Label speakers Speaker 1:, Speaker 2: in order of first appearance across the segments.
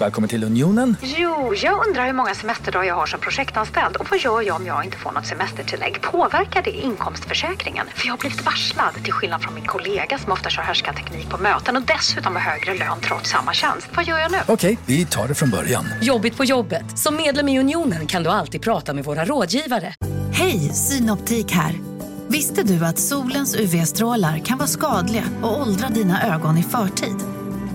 Speaker 1: Välkommen till Unionen.
Speaker 2: Jo, jag undrar hur många semesterdagar jag har som projektanställd och vad gör jag om jag inte får något semestertillägg? Påverkar det inkomstförsäkringen? För jag har blivit varslad, till skillnad från min kollega som ofta kör härskarteknik på möten och dessutom har högre lön trots samma tjänst. Vad gör jag nu?
Speaker 1: Okej, vi tar det från början.
Speaker 3: Jobbigt på jobbet. Som medlem i Unionen kan du alltid prata med våra rådgivare.
Speaker 4: Hej, Synoptik här. Visste du att solens UV-strålar kan vara skadliga och åldra dina ögon i förtid?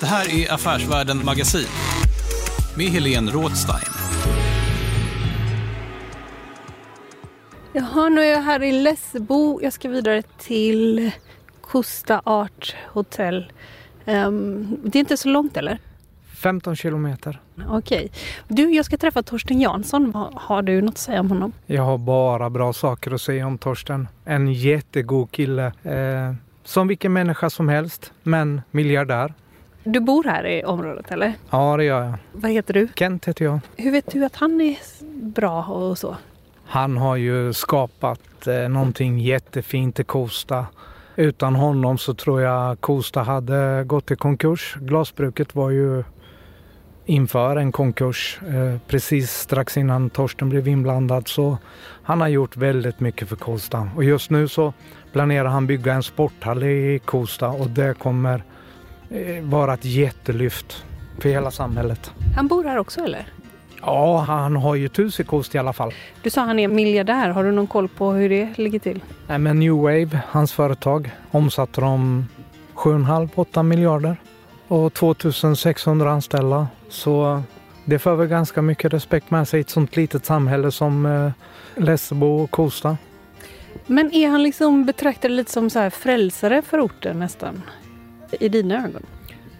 Speaker 5: Det här är Affärsvärlden Magasin med Helene Rådstein.
Speaker 6: Jaha, nu är jag här i Lessebo. Jag ska vidare till Costa Art Hotel. Ehm, det är inte så långt eller?
Speaker 7: 15 kilometer.
Speaker 6: Okej. Du, jag ska träffa Torsten Jansson. Har du något att säga om honom?
Speaker 7: Jag har bara bra saker att säga om Torsten. En jättegod kille. Eh, som vilken människa som helst, men miljardär.
Speaker 6: Du bor här i området eller?
Speaker 7: Ja, det gör jag.
Speaker 6: Vad heter du?
Speaker 7: Kent heter jag.
Speaker 6: Hur vet du att han är bra och så?
Speaker 7: Han har ju skapat eh, någonting jättefint i Kosta. Utan honom så tror jag Kosta hade gått i konkurs. Glasbruket var ju inför en konkurs eh, precis strax innan Torsten blev inblandad. Så han har gjort väldigt mycket för Kosta. Och just nu så planerar han bygga en sporthall i Kosta och det kommer vara ett jättelyft för hela samhället.
Speaker 6: Han bor här också eller?
Speaker 7: Ja, han har ju ett hus i Kosta i alla fall.
Speaker 6: Du sa han är miljardär. Har du någon koll på hur det ligger till?
Speaker 7: Nej, men New Wave, hans företag, omsatte de 7,5-8 miljarder och 2600 anställda. Så det för väl ganska mycket respekt med sig i ett sånt litet samhälle som eh, Lessebo och Kosta.
Speaker 6: Men är han liksom betraktad lite som så här frälsare för orten nästan? I dina ögon?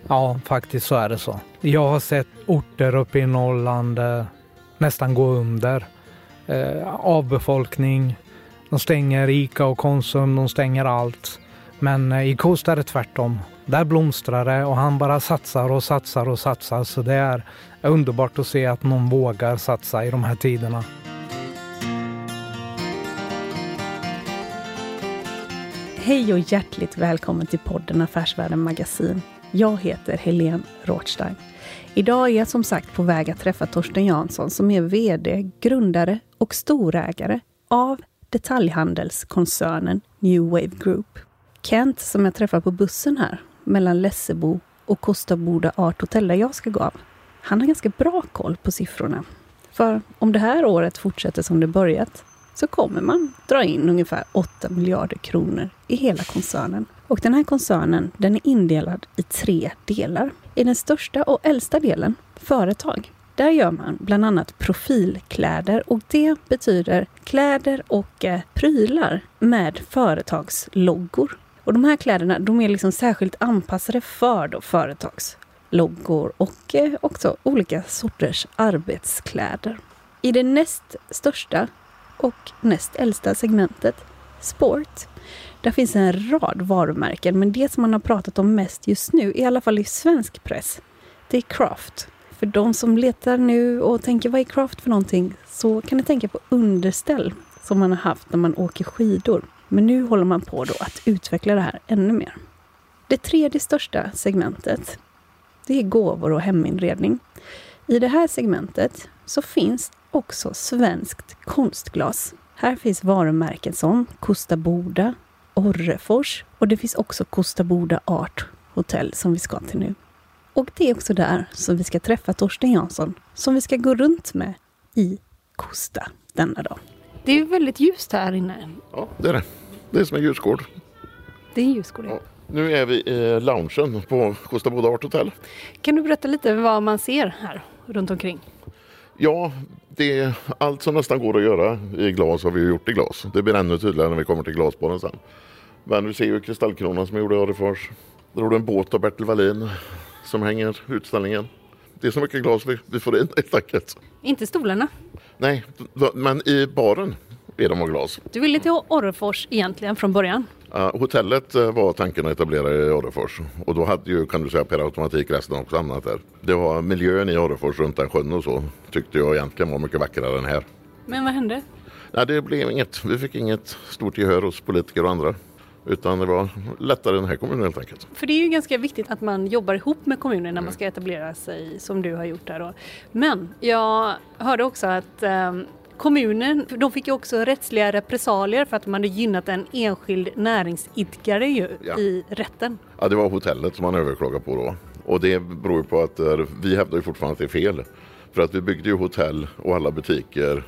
Speaker 7: Ja, faktiskt så är det så. Jag har sett orter uppe i Norrland eh, nästan gå under. Eh, avbefolkning. De stänger Ica och Konsum, de stänger allt. Men eh, i Kosta är det tvärtom. Där blomstrar det och han bara satsar och satsar och satsar. Så det är underbart att se att någon vågar satsa i de här tiderna.
Speaker 6: Hej och hjärtligt välkommen till podden Affärsvärlden Magasin. Jag heter Helene Rothstein. Idag är jag som sagt på väg att träffa Torsten Jansson som är VD, grundare och storägare av detaljhandelskoncernen New Wave Group. Kent som jag träffar på bussen här mellan Lessebo och Costa Boda Art Hotel där jag ska gå av. Han har ganska bra koll på siffrorna. För om det här året fortsätter som det börjat så kommer man dra in ungefär 8 miljarder kronor i hela koncernen. Och den här koncernen den är indelad i tre delar. I den största och äldsta delen, företag, där gör man bland annat profilkläder och det betyder kläder och eh, prylar med företagsloggor. Och de här kläderna de är liksom särskilt anpassade för då företagsloggor och eh, också olika sorters arbetskläder. I det näst största och näst äldsta segmentet, sport. Där finns en rad varumärken, men det som man har pratat om mest just nu, i alla fall i svensk press, det är Craft. För de som letar nu och tänker vad är Craft för någonting, så kan ni tänka på underställ som man har haft när man åker skidor. Men nu håller man på då att utveckla det här ännu mer. Det tredje största segmentet, det är gåvor och heminredning. I det här segmentet så finns också svenskt konstglas. Här finns varumärken som Kosta Boda, Orrefors och det finns också Kosta Boda Art Hotel som vi ska till nu. Och det är också där som vi ska träffa Torsten Jansson som vi ska gå runt med i Kosta denna dag. Det är väldigt ljust här inne.
Speaker 8: Ja, det är det. Det är som en ljusgård.
Speaker 6: Det är ljusgård.
Speaker 8: Ja. Nu är vi i loungen på Kosta Boda Art Hotel.
Speaker 6: Kan du berätta lite vad man ser här runt omkring?
Speaker 8: Ja, det är allt som nästan går att göra i glas har vi gjort i glas. Det blir ännu tydligare när vi kommer till glasbaren sen. Men vi ser ju kristallkronan som jag gjorde i Orrefors. Där har du en båt av Bertil Wallin som hänger utställningen. Det är så mycket glas vi, vi får in helt enkelt.
Speaker 6: Inte stolarna.
Speaker 8: Nej, men i baren är de av glas.
Speaker 6: Du ville till Orrefors egentligen från början.
Speaker 8: Ja, hotellet eh, var tanken att etablera i Orrefors och då hade ju kan du säga per automatik resten också hamnat där. Det var miljön i Orrefors runt den sjön och så tyckte jag egentligen var mycket vackrare än här.
Speaker 6: Men vad hände?
Speaker 8: Nej, det blev inget. Vi fick inget stort gehör hos politiker och andra. Utan det var lättare i den här kommunen helt enkelt.
Speaker 6: För det är ju ganska viktigt att man jobbar ihop med kommunen när man ska etablera sig som du har gjort där. Men jag hörde också att eh, kommunen, de fick ju också rättsliga repressalier för att de hade gynnat en enskild näringsidkare ju
Speaker 8: Ja.
Speaker 6: i rätten.
Speaker 8: Ja, det var hotellet som man överklagade på då. Och det beror ju på att eh, vi hävdar ju fortfarande att det är fel. För att vi byggde ju hotell och alla butiker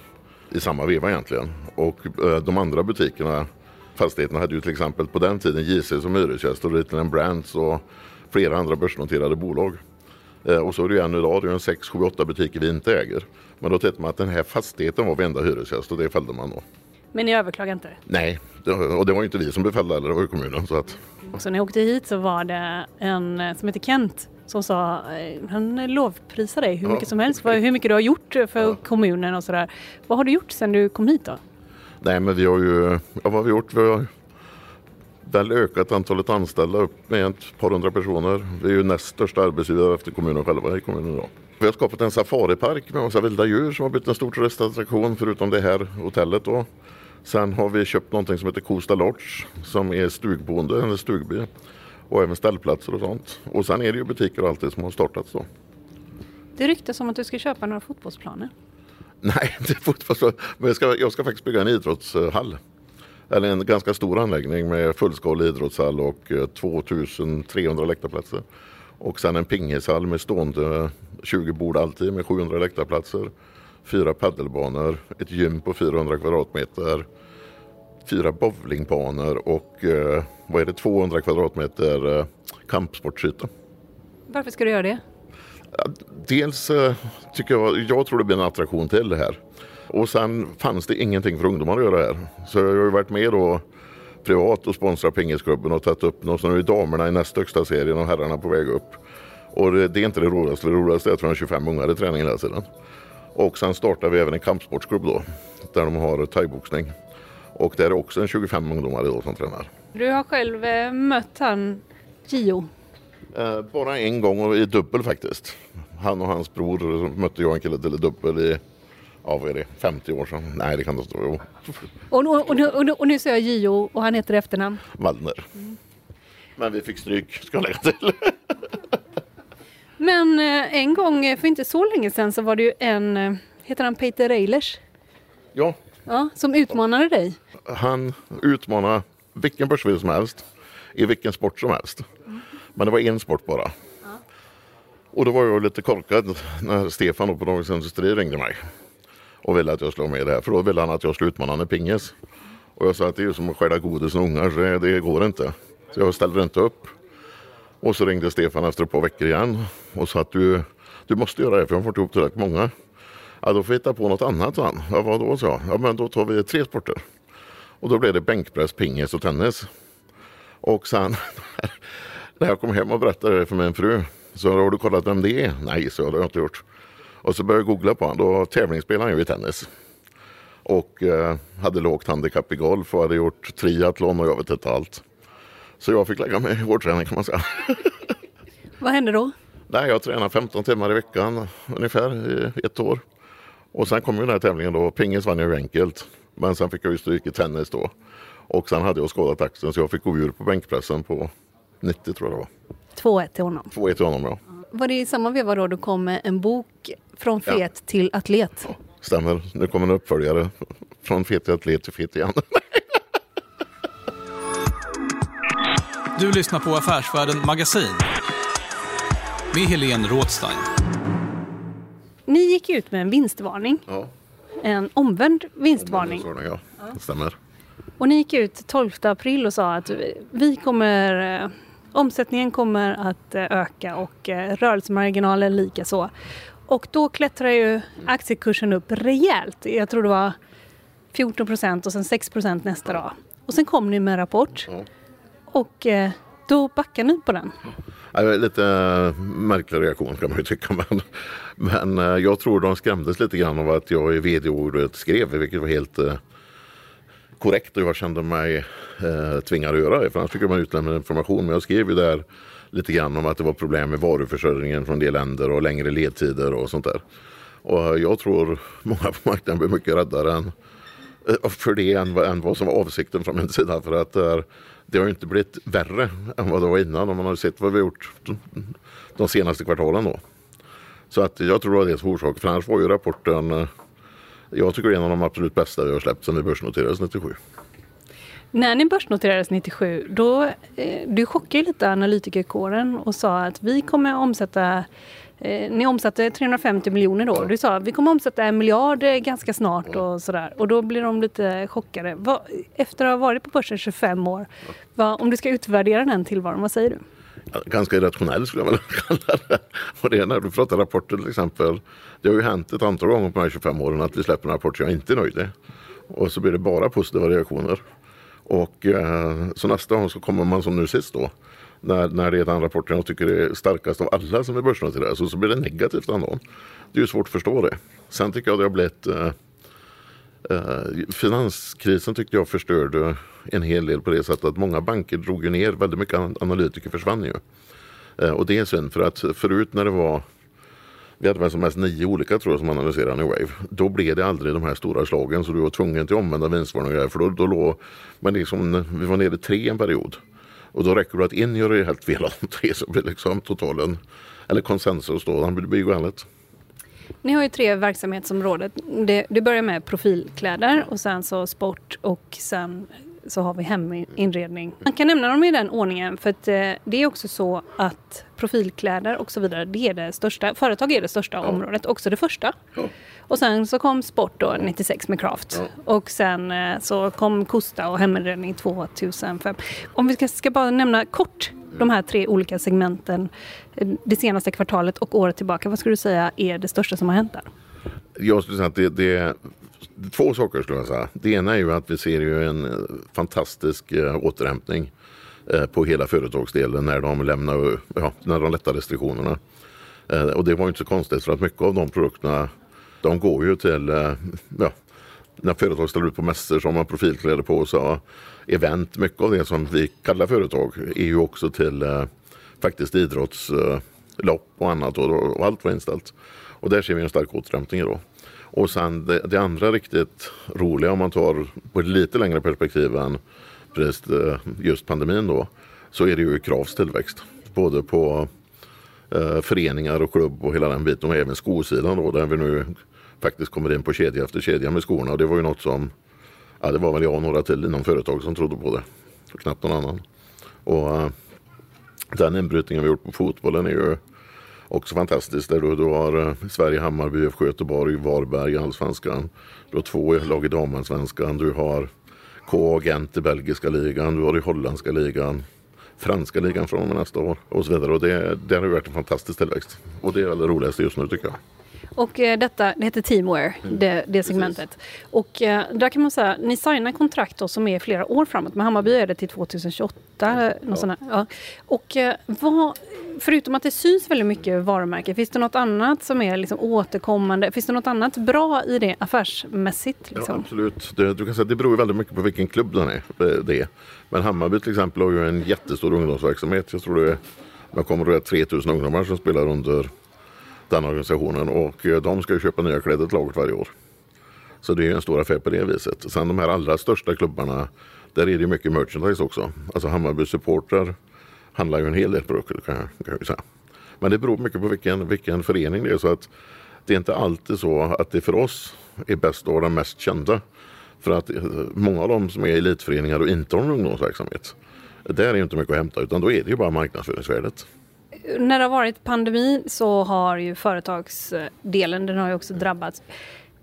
Speaker 8: i samma veva egentligen. Och eh, de andra butikerna, fastigheterna hade ju till exempel på den tiden JC som hyresgäst och Retail Brands och flera andra börsnoterade bolag. Eh, Och så är det ju än idag, det är en 6, 7, 8 butiker vi inte äger. Men då tänkte man att den här fastigheten var varenda hyresgäst och det fällde man då.
Speaker 6: Men ni överklagade inte?
Speaker 8: Nej, och det var ju inte vi som befällde heller, det var ju kommunen. Så att,
Speaker 6: så när jag åkte hit så var det en eh, som heter Kent som sa, eh, han lovprisar dig hur
Speaker 8: Ja.
Speaker 6: mycket som helst, för hur mycket du har gjort för kommunen och sådär. Vad har du gjort sedan du kom hit då?
Speaker 8: Nej men vi har ju, ja, vad har vi gjort? Vi har väl ökat antalet anställda upp med ett par hundra personer. Vi är ju näst största arbetsgivare efter kommunen själva i kommunen idag. Vi har skapat en safaripark med massa vilda djur som har blivit en stor turistattraktion förutom det här hotellet då. Sen har vi köpt någonting som heter Kosta Lodge som är stugboende, eller stugby. Och även ställplatser och sånt. Och sen är det ju butiker och allt det som har startats då.
Speaker 6: Det ryktas om att du ska köpa några fotbollsplaner.
Speaker 8: Nej, det är fotbollsspel. Men jag ska, jag ska faktiskt bygga en idrottshall. Eller en ganska stor anläggning med fullskalig idrottshall och eh, 2300 läktarplatser. Och sen en pingishall med stående 20 bord alltid med 700 läktarplatser. Fyra paddelbanor, ett gym på 400 kvadratmeter. Fyra bowlingbanor och eh, vad är det, 200 kvadratmeter eh, kampsportsyta.
Speaker 6: Varför ska du göra det?
Speaker 8: Dels eh, tycker jag, jag tror det blir en attraktion till det här. Och sen fanns det ingenting för ungdomar att göra här. Så jag har ju varit med då privat och sponsrat pingisklubben och tagit upp något. Så nu är damerna i näst högsta serien och herrarna på väg upp. Och det, det är inte det roligaste. Det roligaste är att vi har 25 ungar i träning hela tiden. Och sen startar vi även en kampsportsklubb då. Där de har thaiboxning. Och där är också en 25 ungdomar idag som tränar.
Speaker 6: Du har själv eh, mött han Gio.
Speaker 8: Eh, bara en gång och i dubbel faktiskt. Han och hans bror mötte jag en kille till i dubbel i, ja vad är det, 50 år sedan? Nej det kan det stå.
Speaker 6: Och, och, och, nu- och, nu- säger jag Gio och han heter efternamn.
Speaker 8: Waldner. Men vi fick stryk, ska jag lägga till.
Speaker 6: Men eh, en gång eh, för inte så länge sedan så var det ju en, eh, heter han Peter Eilers?
Speaker 8: Ja,
Speaker 6: Ja, som utmanade dig.
Speaker 8: han utmanade vilken börsvd som helst i vilken sport som helst. Men det var en sport bara. Och då var jag lite korkad när Stefan på Dagens Industri ringde mig och ville att jag skulle vara med i det här. För då ville han att jag skulle utmana honom i pingis. Och jag sa att det är ju som att skära godis och ungar, så det går inte. Så jag ställde inte upp. Och så ringde Stefan efter ett par veckor igen och sa att du, du måste göra det för jag har fått ihop tillräckligt många. Ja, då får vi hitta på något annat, sa han. Ja, vadå, sa jag. Ja, men då tar vi tre sporter. Och då blev det bänkpress, pingis och tennis. Och sen när jag kom hem och berättade det för min fru så har du kollat vem det är? Nej, så det har jag inte gjort. Och så började jag googla på honom. Då tävlingsspelade han ju i tennis. Och eh, hade lågt handikapp i golf och hade gjort triathlon och jag vet inte allt. Så jag fick lägga mig i hårdträning kan man säga.
Speaker 6: Vad hände då?
Speaker 8: Nej, jag tränar 15 timmar i veckan ungefär i ett år. Och sen kom ju den här tävlingen då. Pingis vann jag ju enkelt. Men sen fick jag ju stryk i tennis då. Och sen hade jag skadat axeln så jag fick gå ur på bänkpressen på 90 tror jag det var.
Speaker 6: 2-1 till honom.
Speaker 8: 2-1 till honom ja.
Speaker 6: Var det i samma veva då du kom med en bok från
Speaker 8: Ja.
Speaker 6: fet till atlet?
Speaker 8: Stämmer. Nu kommer en uppföljare. Från fet till atlet till fet igen.
Speaker 5: Du lyssnar på Affärsvärlden Magasin med Helene Rådstein.
Speaker 6: Ni gick ut med en vinstvarning.
Speaker 8: Ja.
Speaker 6: En omvänd vinstvarning.
Speaker 8: Ja, stämmer.
Speaker 6: Och ni gick ut 12 april och sa att vi kommer, eh, omsättningen kommer att eh, öka och eh, rörelsemarginalen lika så. Och då klättrar ju aktiekursen upp rejält. Jag tror det var 14 procent och sen 6 procent nästa dag. Och sen kom ni med en rapport. Och eh, då backar ni på den.
Speaker 8: Lite eh, märklig reaktion kan man ju tycka. Men, men eh, jag tror de skrämdes lite grann av att jag i vd-ordet skrev, vilket var helt korrekt och jag kände mig eh, tvingad att göra det. För annars fick man utlämna information. Men jag skrev ju där lite grann om att det var problem med varuförsörjningen från en del länder och längre ledtider och sånt där. Och jag tror många på marknaden blir mycket räddare än, för det än, vad- än vad som var avsikten från min sida. För att eh, det har ju inte blivit värre än vad det var innan. Och man har ju sett vad vi har gjort de, senaste kvartalen då. Så att jag tror att det är orsak. För annars var ju rapporten eh, jag tycker det är en av de absolut bästa vi har släppt sedan vi börsnoterades 97.
Speaker 6: När ni börsnoterades 97, då, eh, du chockade ju lite analytikerkåren och sa att vi kommer omsätta Eh, ni omsatte 350 miljoner då. Du sa att vi kommer omsätta en miljard eh, ganska snart och sådär. Och då blir de lite chockade. Vad, efter att ha varit på börsen 25 år, vad, om du ska utvärdera den tillvaron, vad säger du?
Speaker 8: Ganska irrationell skulle jag vilja kalla det. Och det är när du pratar rapporter till exempel. Det har ju hänt ett antal gånger på de här 25 åren att vi släpper en rapport som jag inte är nöjd med. Och så blir det bara positiva reaktioner. Och eh, så nästa gång så kommer man som nu sist då. När, när det är den rapporten jag tycker är starkast av alla som är börsnoterade. Så, så blir det negativt den dagen. Det är ju svårt att förstå det. Sen tycker jag det har blivit eh, Eh, finanskrisen tyckte jag förstörde en hel del på det sättet att många banker drog ju ner, väldigt mycket analytiker försvann ju. Eh, och det är synd för att förut när det var vi hade väl som mest nio olika tror jag som analyserade i Wave. Då blev det aldrig de här stora slagen så du var tvungen till att omvända vinstvarningar. för då, då låg, men liksom, vi var nere i tre en period. Och då räcker det att en gör helt fel av de tre så blir liksom totalen, eller konsensus då, det blir ju galet.
Speaker 6: Ni har ju tre verksamhetsområden. Du det börjar med profilkläder och sen så sport och sen så har vi heminredning. Man kan nämna dem i den ordningen för att eh, det är också så att profilkläder och så vidare, det är det största, företag är det största området, också det första. Och sen så kom sport då 96 med Craft och sen eh, så kom Kosta och heminredning 2005. Om vi ska, ska bara nämna kort de här tre olika segmenten eh, det senaste kvartalet och året tillbaka. Vad skulle du säga är det största som har hänt där?
Speaker 8: Jag skulle säga att det, det är två saker skulle jag säga. Det ena är ju att vi ser ju en eh, fantastisk eh, återhämtning eh, på hela företagsdelen när de lämnar, ja, när de lättar restriktionerna. Och det var ju inte så konstigt för att mycket av de produkterna de går ju till, ja, när företag ställer ut på mässor som har profilkläder på sig, event, mycket av det som vi kallar företag är ju också till faktiskt idrottslopp och annat och, och allt var inställt. Och där ser vi en stark återhämtning idag. Och sen det, det andra riktigt roliga om man tar på ett lite längre perspektiv än eh, just pandemin då, så är det ju Kravs tillväxt. Både på eh, föreningar och klubb och hela den biten och även skosidan då där vi nu faktiskt kommer in på kedja efter kedja med skorna och det var ju något som Ja, det var väl jag och några till inom företag som trodde på det. Och knappt någon annan. Och eh, den inbrytningen vi gjort på fotbollen är ju också fantastiskt. Där du, du har eh, Sverige, Hammarby, IFK Göteborg, Varberg i Allsvenskan. Du har två lag i damallsvenskan. Du har K Gent i belgiska ligan. Du har i holländska ligan. Franska ligan från och med nästa år och så vidare. Och det, det har ju varit en fantastisk tillväxt. Och det är väl det roligaste just nu tycker jag.
Speaker 6: Och eh, detta, det heter Teamwear, det, det segmentet. Och eh, där kan man säga, ni signar kontrakt då som är flera år framåt. Med Hammarby är det till 2028. något sånt här. ja. Och eh, vad, förutom att det syns väldigt mycket varumärken, finns det något annat som är liksom återkommande? Finns det något annat bra i det affärsmässigt?
Speaker 8: Ja,
Speaker 6: Liksom?
Speaker 8: absolut. Det, du kan säga, det beror väldigt mycket på vilken klubb den är. Det är. Men Hammarby till exempel har ju en jättestor ungdomsverksamhet. Jag tror det är, man kommer att det är 3000 ungdomar som spelar under den organisationen och eh, de ska ju köpa nya kläder till laget varje år. Så det är ju en stor affär på det viset. Sen de här allra största klubbarna, där är det ju mycket merchandise också. Alltså Hammarby supportrar handlar ju en hel del produkter kan jag, kan jag ju säga. Men det beror mycket på vilken, vilken förening det är. Så att det är inte alltid så att det för oss är bäst att vara den mest kända. För att eh, många av dem som är elitföreningar och inte har någon ungdomsverksamhet, där är ju inte mycket att hämta utan då är det ju bara marknadsföringsvärdet.
Speaker 6: När det har varit pandemi så har ju företagsdelen, den har ju också drabbats.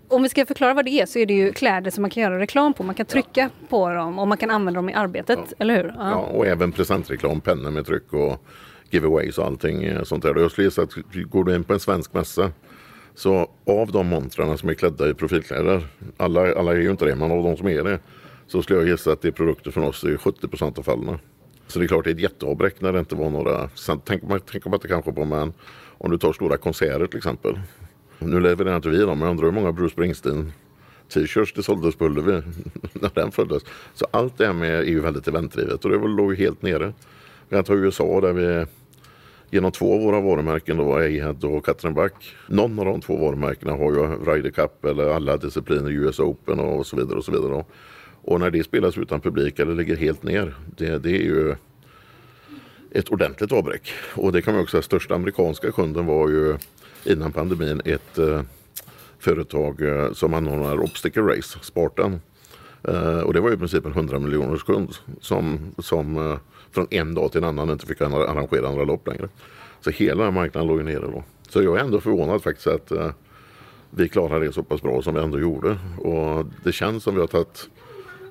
Speaker 6: Om vi ska förklara vad det är så är det ju kläder som man kan göra reklam på. Man kan trycka på dem och man kan använda dem i arbetet, eller hur?
Speaker 8: Ja, och även presentreklam, pennor med tryck och giveaways och allting eh, sånt där. Och Jag skulle gissa att går du in på en svensk mässa så av de montrarna som är klädda i profilkläder, alla, alla är ju inte det, men av de som är det, så skulle jag gissa att det är produkter från oss i 70 procent av fallen. Så det är klart det är ett jätteavbräck när det inte var några, sen tänker man, tänker man inte kanske på men om du tar stora konserter till exempel. Nu levererar inte vi dem men jag undrar hur många Bruce Springsteen t-shirts det såldes på Ullevi när den föddes. Så allt det här med är ju väldigt eventdrivet och det låg ju helt nere. Vi kan ta USA där vi genom två av våra varumärken, då, Ahead och Katrinback. Någon av de två varumärkena har ju Ryder Cup eller alla discipliner, US Open och så vidare. Och så vidare. Och när det spelas utan publik eller ligger helt ner, det, det är ju ett ordentligt avbräck. Och det kan man också säga, största amerikanska kunden var ju innan pandemin ett eh, företag eh, som anordnar Obstacle Race, Spartan. Eh, och det var ju i princip en 100 miljoners kund som, som eh, från en dag till en annan inte fick arrangera andra lopp längre. Så hela den marknaden låg nere då. Så jag är ändå förvånad faktiskt att eh, vi klarade det så pass bra som vi ändå gjorde. Och det känns som vi har tagit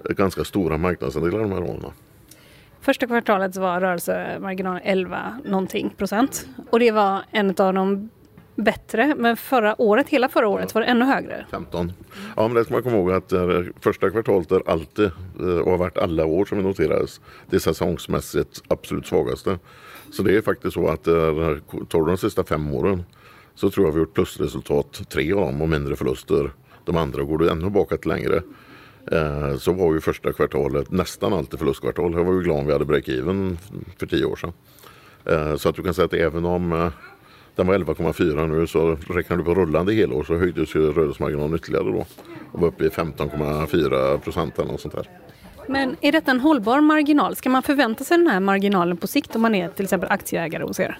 Speaker 8: ganska stora marknadsandelar de här åren.
Speaker 6: Första kvartalet var rörelsemarginalen 11 någonting procent. Och det var en av de bättre, men förra året, hela förra året var det ännu högre.
Speaker 8: 15. Ja, men det ska man komma ihåg att första kvartalet är alltid, eh, och har varit alla år som det noterades, det säsongsmässigt absolut svagaste. Så det är faktiskt så att tar du de sista fem åren så tror jag vi har gjort plusresultat tre av dem och mindre förluster de andra. Går du ännu bakåt längre så var ju första kvartalet nästan alltid förlustkvartal. Jag var ju glad om vi hade break-even för tio år sedan. Så att du kan säga att även om den var 11,4 nu så räknar du på rullande helår så höjdes ju rörelsemarginalen ytterligare då. Och var uppe i 15,4 procent eller något sånt där.
Speaker 6: Men är detta en hållbar marginal? Ska man förvänta sig den här marginalen på sikt om man är till exempel aktieägare hos er?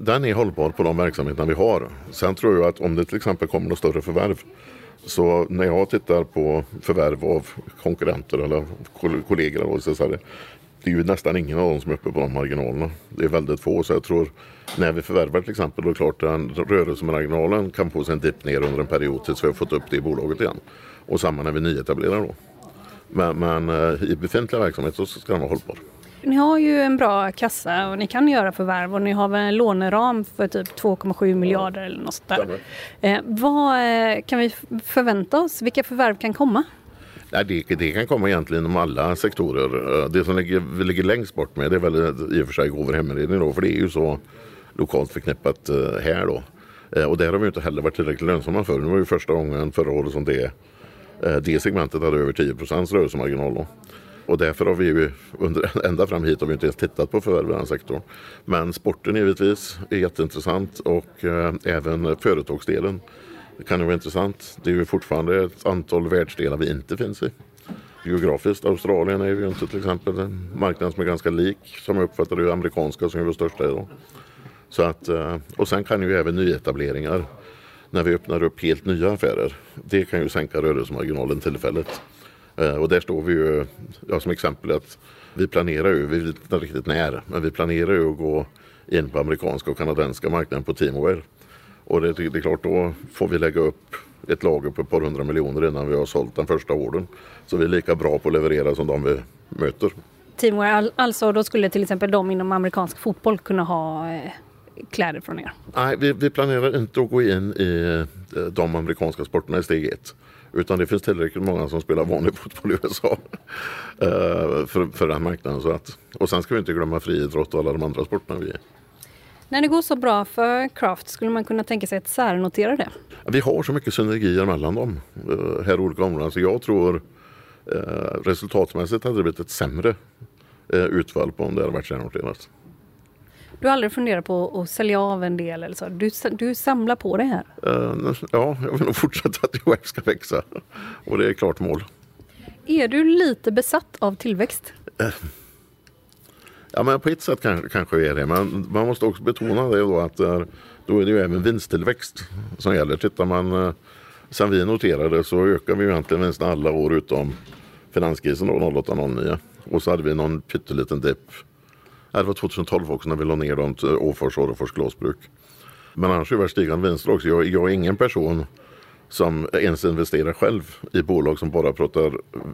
Speaker 8: Den är hållbar på de verksamheterna vi har. Sen tror jag att om det till exempel kommer något större förvärv så när jag tittar på förvärv av konkurrenter eller kollegor så är det, det är ju nästan ingen av dem som är uppe på de marginalerna. Det är väldigt få så jag tror när vi förvärvar till exempel då är det klart att rörelsemarginalen kan få sig en dipp ner under en period tills vi har fått upp det i bolaget igen. Och samma när vi nyetablerar då. Men, men eh, i befintliga verksamhet så ska den vara hållbar.
Speaker 6: Ni har ju en bra kassa och ni kan göra förvärv och ni har väl en låneram för typ 2,7 miljarder eller något där. Eh, vad eh, kan vi förvänta oss? Vilka förvärv kan komma?
Speaker 8: Nej, det, det, kan komma egentligen inom alla sektorer. Eh, det som ligger, ligger längst bort med det är väl i och för sig gåvor heminredning då, för det är ju så lokalt förknippat eh, här då. Eh, och där har vi inte heller varit tillräckligt lönsamma för. Nu var ju första gången förra året som det, det segmentet hade över 10% rörelsemarginal. Då. Och därför har vi ju under, ända fram hit har vi inte ens tittat på förvärvssektorn. Men sporten givetvis är jätteintressant och eh, även företagsdelen det kan ju vara intressant. Det är ju fortfarande ett antal världsdelar vi inte finns i. Geografiskt, Australien är ju inte till exempel en marknad som är ganska lik som jag uppfattar det amerikanska som är vår största idag. Så att, eh, och sen kan ju även nyetableringar när vi öppnar upp helt nya affärer. Det kan ju sänka rörelsemarginalen tillfälligt. Eh, och där står vi ju, ja, som exempel att vi planerar ju, vi vet inte riktigt när, men vi planerar ju att gå in på amerikanska och kanadensiska marknaden på Teamware. Och det, det är klart, då får vi lägga upp ett lager på ett par hundra miljoner innan vi har sålt den första orden. Så vi är lika bra på att leverera som de vi möter.
Speaker 6: Teamwear, alltså då skulle till exempel de inom amerikansk fotboll kunna ha eh, kläder från er?
Speaker 8: Nej, vi, vi, planerar inte att gå in i eh, de amerikanska sporterna i steg ett. Utan det finns tillräckligt många som spelar vanlig fotboll i USA eh, för, för den marknaden. Så att, och sen ska vi inte glömma friidrott och alla de andra sporterna vi är.
Speaker 6: När det går så bra för Craft, skulle man kunna tänka sig att särnotera det?
Speaker 8: Vi har så mycket synergier mellan dem, eh, här olika områden. Så jag tror eh, resultatmässigt hade det blivit ett sämre utfall på om det hade varit särnoterat.
Speaker 6: Du har aldrig funderat på att sälja av en del eller så? Du, du samlar på det här?
Speaker 8: Uh, ja, jag vill nog fortsätta att UF ska växa. Och det är klart mål.
Speaker 6: Är du lite besatt av tillväxt? Uh,
Speaker 8: Ja, men på ett sätt kanske, kanske är det. Men man måste också betona det då att då är det ju även vinsttillväxt som gäller. Tittar man eh, sen vi noterade så ökar vi ju egentligen vinsten alla år utom finanskrisen då 08-09. Och så hade vi någon pytteliten dipp. Det var 2012 också när vi la ner dem till Åfors och Orrefors glasbruk. Men annars är det stigande vinster också. Jag, jag är ingen person som ens investerar själv i bolag som bara pratar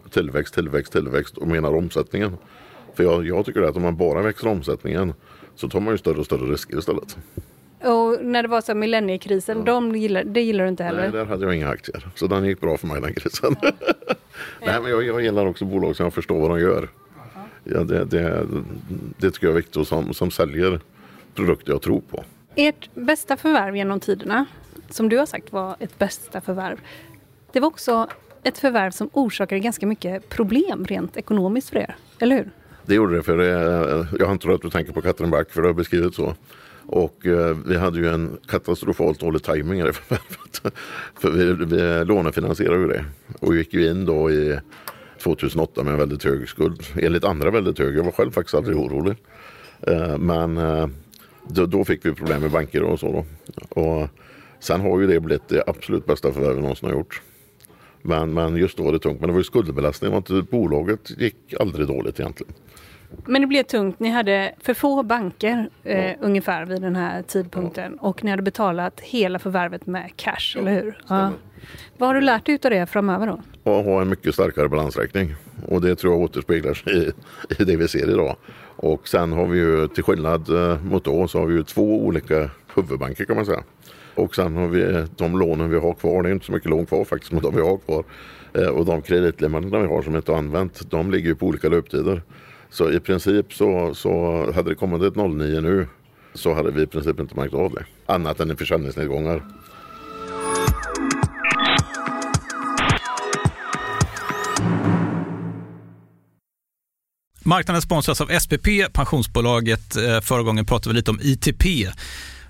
Speaker 8: tillväxt, tillväxt, tillväxt och menar omsättningen. För jag, jag tycker att om man bara växer omsättningen så tar man ju större och större risker istället.
Speaker 6: Och när det var så millenniekrisen, ja. de gillar, det gillar du inte heller?
Speaker 8: Nej, där hade jag inga aktier. Så den gick bra för mig den krisen. Nej, men jag, jag gillar också bolag som jag förstår vad de gör. Ja, det, det, det tycker jag är viktigt och som, som säljer produkter jag tror på.
Speaker 6: Ert bästa förvärv genom tiderna, som du har sagt var ett bästa förvärv, det var också ett förvärv som orsakade ganska mycket problem rent ekonomiskt för er, eller hur?
Speaker 8: Det gjorde det, för det, jag har inte tror att du tänker på Katrinback, för det har beskrivit så. Och eh, vi hade ju en katastrofalt dålig tajming i förvärvet. för vi, vi lånefinansierade ju det och gick ju in då i 2008 med en väldigt hög skuld. Enligt andra väldigt hög. Jag var själv faktiskt aldrig orolig. Eh, men eh, då, då, fick vi problem med banker och så. Då. Och sen har ju det blivit det absolut bästa förvärvet någonsin har gjort. Men, men just då var det tungt. Men det var ju skuldbelastningen. Bolaget gick aldrig dåligt egentligen.
Speaker 6: Men det blev tungt. Ni hade för få banker eh, ungefär vid den här tidpunkten. Och ni hade betalat hela förvärvet med cash, eller hur? Ja. Vad har du lärt dig av det framöver då?
Speaker 8: Att ha en mycket starkare balansräkning. Och det tror jag återspeglar sig i, i det vi ser idag. Och sen har vi ju till skillnad eh, mot då så har vi ju två olika huvudbanker kan man säga. Och sen har vi de lånen vi har kvar, det är inte så mycket lån kvar faktiskt, men de vi har kvar. Eh, och de kreditlämnarna vi har som inte har använt, de ligger ju på olika löptider. Så i princip så, så hade det kommit ett 09 nu så hade vi i princip inte märkt av det. Annat än i försäljningsnedgångar.
Speaker 5: Marknaden sponsras av SPP, pensionsbolaget. Eh, förra gången pratade vi lite om ITP.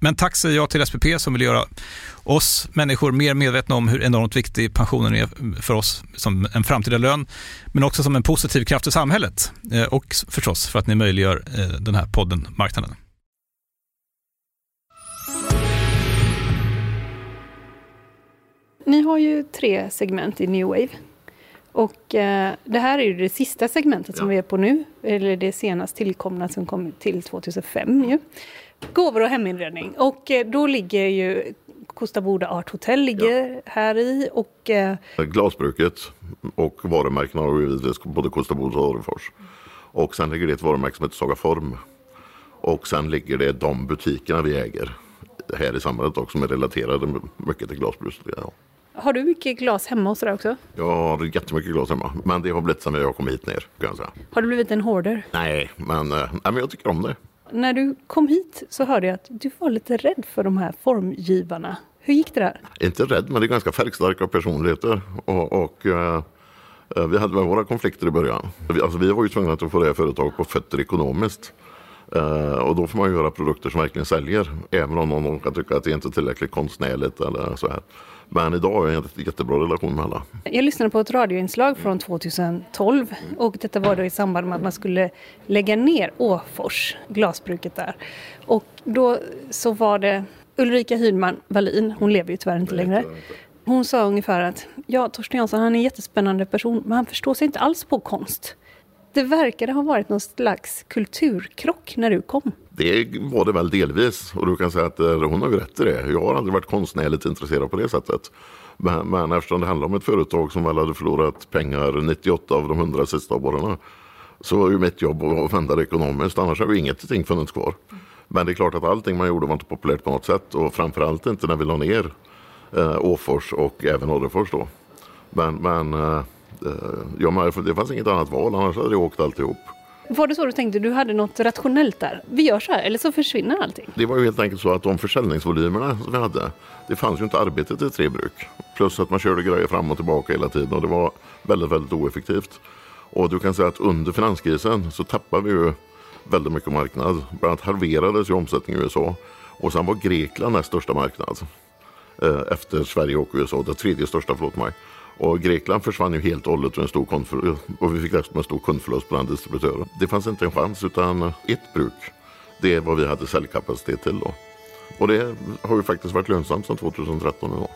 Speaker 5: men tack säger jag till SPP som vill göra oss människor mer medvetna om hur enormt viktig pensionen är för oss som en framtida lön, men också som en positiv kraft i samhället. Eh, och förstås för att ni möjliggör eh, den här podden Marknaden.
Speaker 6: Ni har ju tre segment i New Wave. Och eh, det här är ju det sista segmentet ja. som vi är på nu, eller det senast tillkomna som kom till 2005 ju. Gåvor och heminredning. Och eh, då ligger ju Kosta Boda Art Hotel ligger ja. här i. Och, eh...
Speaker 8: Glasbruket och varumärkena har givetvis både Kosta Boda och Orrefors. Och sen ligger det ett varumärke som heter Saga Form. Och sen ligger det de butikerna vi äger här i samhället också som är relaterade mycket till glasbruket. Ja.
Speaker 6: Har du mycket glas hemma hos dig också?
Speaker 8: Jag har jättemycket glas hemma. Men det har blivit sen jag kom hit ner. Kan jag säga.
Speaker 6: Har du blivit en hoarder?
Speaker 8: Nej, men, äh, men jag tycker om det.
Speaker 6: När du kom hit så hörde jag att du var lite rädd för de här formgivarna. Hur gick det där?
Speaker 8: Inte rädd, men det är ganska färgstarka personligheter. Och, och eh, eh vi hade väl våra konflikter i början. Vi, alltså, vi var ju tvungna att få det här företaget på fötter ekonomiskt. Eh, och då får man göra produkter som verkligen säljer. Även om någon kan tycka att det inte är tillräckligt konstnärligt eller så här. Men idag har jag en jättebra relation med alla.
Speaker 6: Jag lyssnade på ett radioinslag från 2012 och detta var då i samband med att man skulle lägga ner Åfors, glasbruket där. Och då så var det Ulrika Hydman Wallin, hon lever ju tyvärr inte längre. Hon sa ungefär att ja, Torsten Jansson han är en jättespännande person men han förstår sig inte alls på konst. Det verkade ha varit någon slags kulturkrock när du kom.
Speaker 8: Det var det väl delvis och du kan säga att eh, hon har ju rätt i det. Jag har aldrig varit konstnärligt intresserad på det sättet. Men, men eftersom det handlar om ett företag som väl hade förlorat pengar 98 av de 100 sista åren så var ju mitt jobb att vända det ekonomiskt. Annars hade ju ingenting funnits kvar. Men det är klart att allting man gjorde var inte populärt på något sätt och framförallt inte när vi la ner eh, Åfors och även Orrefors då. Men, men eh, ja, det fanns inget annat val, annars hade jag åkt alltihop.
Speaker 6: Var det så du tänkte? Du hade något rationellt där? Vi gör så här, eller så försvinner allting?
Speaker 8: Det var ju helt enkelt så att de försäljningsvolymerna som vi hade, det fanns ju inte arbete till tre bruk. Plus att man körde grejer fram och tillbaka hela tiden och det var väldigt, väldigt oeffektivt. Och du kan säga att under finanskrisen så tappade vi ju väldigt mycket marknad. Bland annat halverades ju omsättningen i USA. Och sen var Grekland näst största marknad. Eh, efter Sverige och USA, det tredje största, förlåt mig. Och Grekland försvann ju helt och hållet och, en stor och vi fick dessutom en stor kundförlust bland distributörer. Det fanns inte en chans utan ett bruk. Det är vad vi hade säljkapacitet till då. Och det har ju faktiskt varit lönsamt sedan 2013 idag.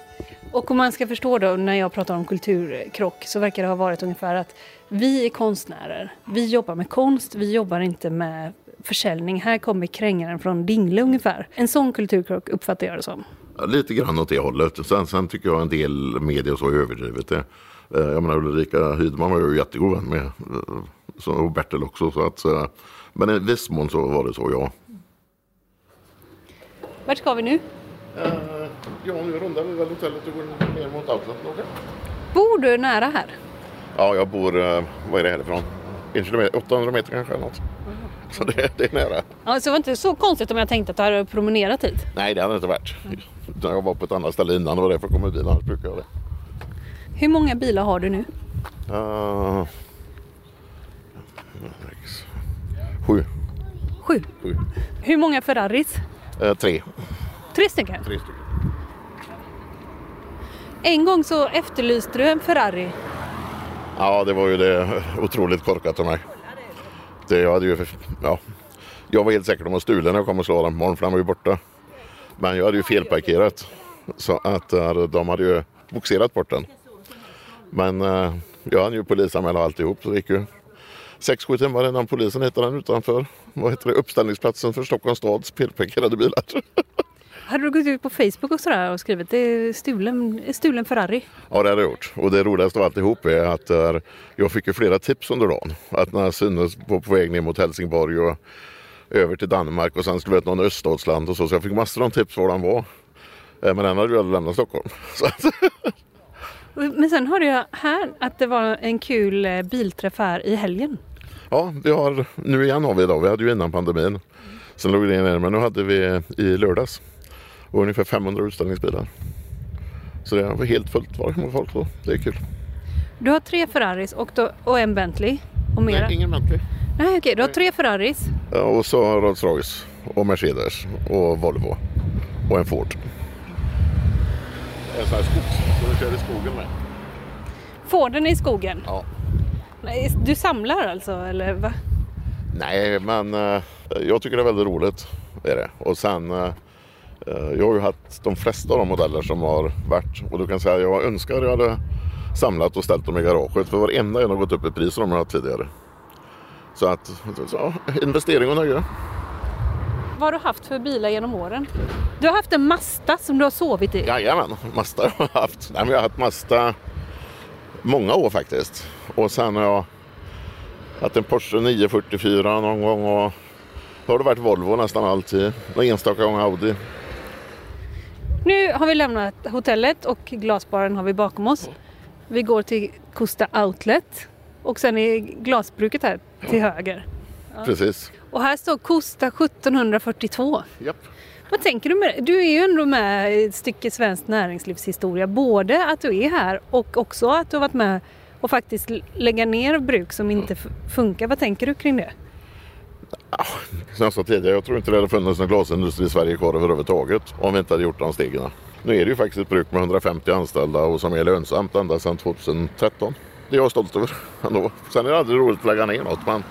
Speaker 6: Och om man ska förstå då när jag pratar om kulturkrock så verkar det ha varit ungefär att vi är konstnärer. Vi jobbar med konst, vi jobbar inte med försäljning. Här kommer krängaren från Dingle ungefär. En sån kulturkrock uppfattar jag det som.
Speaker 8: Ja, lite grann åt det hållet. Sen, sen tycker jag en del medier så överdrivet det. Eh, jag menar Ulrika Hydman var jag ju jättegod vän med. Eh, och Bertil också. Så att, eh, men i viss mån så var det så ja.
Speaker 6: Vart ska vi nu?
Speaker 8: Uh, ja, nu rundar vi väl hotellet och går ner mot outleten. Okay.
Speaker 6: Bor du nära här?
Speaker 8: Ja, jag bor, vad är det härifrån? En kilometer, 800 meter kanske eller något. Så det, det är nära.
Speaker 6: Ja, så det var inte så konstigt om jag tänkte att du hade promenerat hit?
Speaker 8: Nej, det hade det inte varit. Mm. Jag var på ett annat ställe innan och därför kommer bilen, annars brukar jag det.
Speaker 6: Hur många bilar har du nu?
Speaker 8: Uh, sju.
Speaker 6: Sju?
Speaker 8: Sju.
Speaker 6: Hur många Ferraris?
Speaker 8: Uh, tre.
Speaker 6: Tre stycken?
Speaker 8: Tre stycken.
Speaker 6: En gång så efterlyste du en Ferrari.
Speaker 8: Ja, det var ju det otroligt korkat av mig. Det, jag, hade ju, ja, jag var helt säker på att de var stulen när jag kom och slå den på morgonen för den var ju borta. Men jag hade ju felparkerat. Så att eh, de hade ju boxerat bort den. Men eh, jag hade ju polisanmäla alltihop så det gick ju 6-7 timmar innan polisen hittade den utanför vad heter det, uppställningsplatsen för Stockholms stads felparkerade bilar.
Speaker 6: Hade du gått ut på Facebook och sådär och skrivit det är stulen, stulen Ferrari?
Speaker 8: Ja det hade jag gjort. Och det roligaste av alltihop är att uh, jag fick ju flera tips under dagen. Att när jag syntes på, på väg ner mot Helsingborg och över till Danmark och sen skulle vi till någon öststatsland och så. Så jag fick massor av tips var den var. Uh, men den hade ju aldrig lämnat Stockholm.
Speaker 6: Men sen hörde jag här att det var en kul eh, bilträff här i helgen.
Speaker 8: Ja, vi har, nu igen har vi idag. Vi hade ju innan pandemin. Sen låg det ner men nu hade vi i lördags och ungefär 500 utställningsbilar. Så det var helt fullt var med folk då. Det är kul.
Speaker 6: Du har tre Ferraris och, då, och en Bentley? Och mera.
Speaker 8: Nej, ingen Bentley.
Speaker 6: Nej, okej. Du har tre Ferraris?
Speaker 8: Ja, och så Rolls Royce och Mercedes och Volvo och en Ford. En sån här skogs, så du kör i skogen med.
Speaker 6: Forden i skogen?
Speaker 8: Ja.
Speaker 6: Du samlar alltså, eller va?
Speaker 8: Nej, men uh, jag tycker det är väldigt roligt. Är det. Och sen uh, jag har ju haft de flesta av de modeller som har varit och du kan säga att jag önskar att jag hade samlat och ställt dem i garaget för varenda en har gått upp i pris som de har haft tidigare. Så att, så, investering och nöje.
Speaker 6: Vad har du haft för bilar genom åren? Du har haft en Mazda som du har sovit i?
Speaker 8: Jajamän, Mazda har jag haft. Nej, jag har haft Mazda många år faktiskt. Och sen har jag haft en Porsche 944 någon gång och då har det varit Volvo nästan alltid. Någon enstaka gång Audi.
Speaker 6: Nu har vi lämnat hotellet och glasbaren har vi bakom oss. Vi går till Costa Outlet och sen är glasbruket här till höger.
Speaker 8: Ja. Precis.
Speaker 6: Och här står Costa 1742.
Speaker 8: Japp.
Speaker 6: Vad tänker du med det? Du är ju ändå med i ett stycke svensk näringslivshistoria. Både att du är här och också att du har varit med och faktiskt lägga ner bruk som inte funkar. Vad tänker du kring det?
Speaker 8: Ja, som jag sa tidigare, jag tror inte det hade funnits någon glasindustri i Sverige kvar överhuvudtaget om vi inte hade gjort de stegen. Nu är det ju faktiskt ett bruk med 150 anställda och som är lönsamt ända sedan 2013. Det är jag stolt över ändå. Sen är det aldrig roligt att lägga ner något. Men,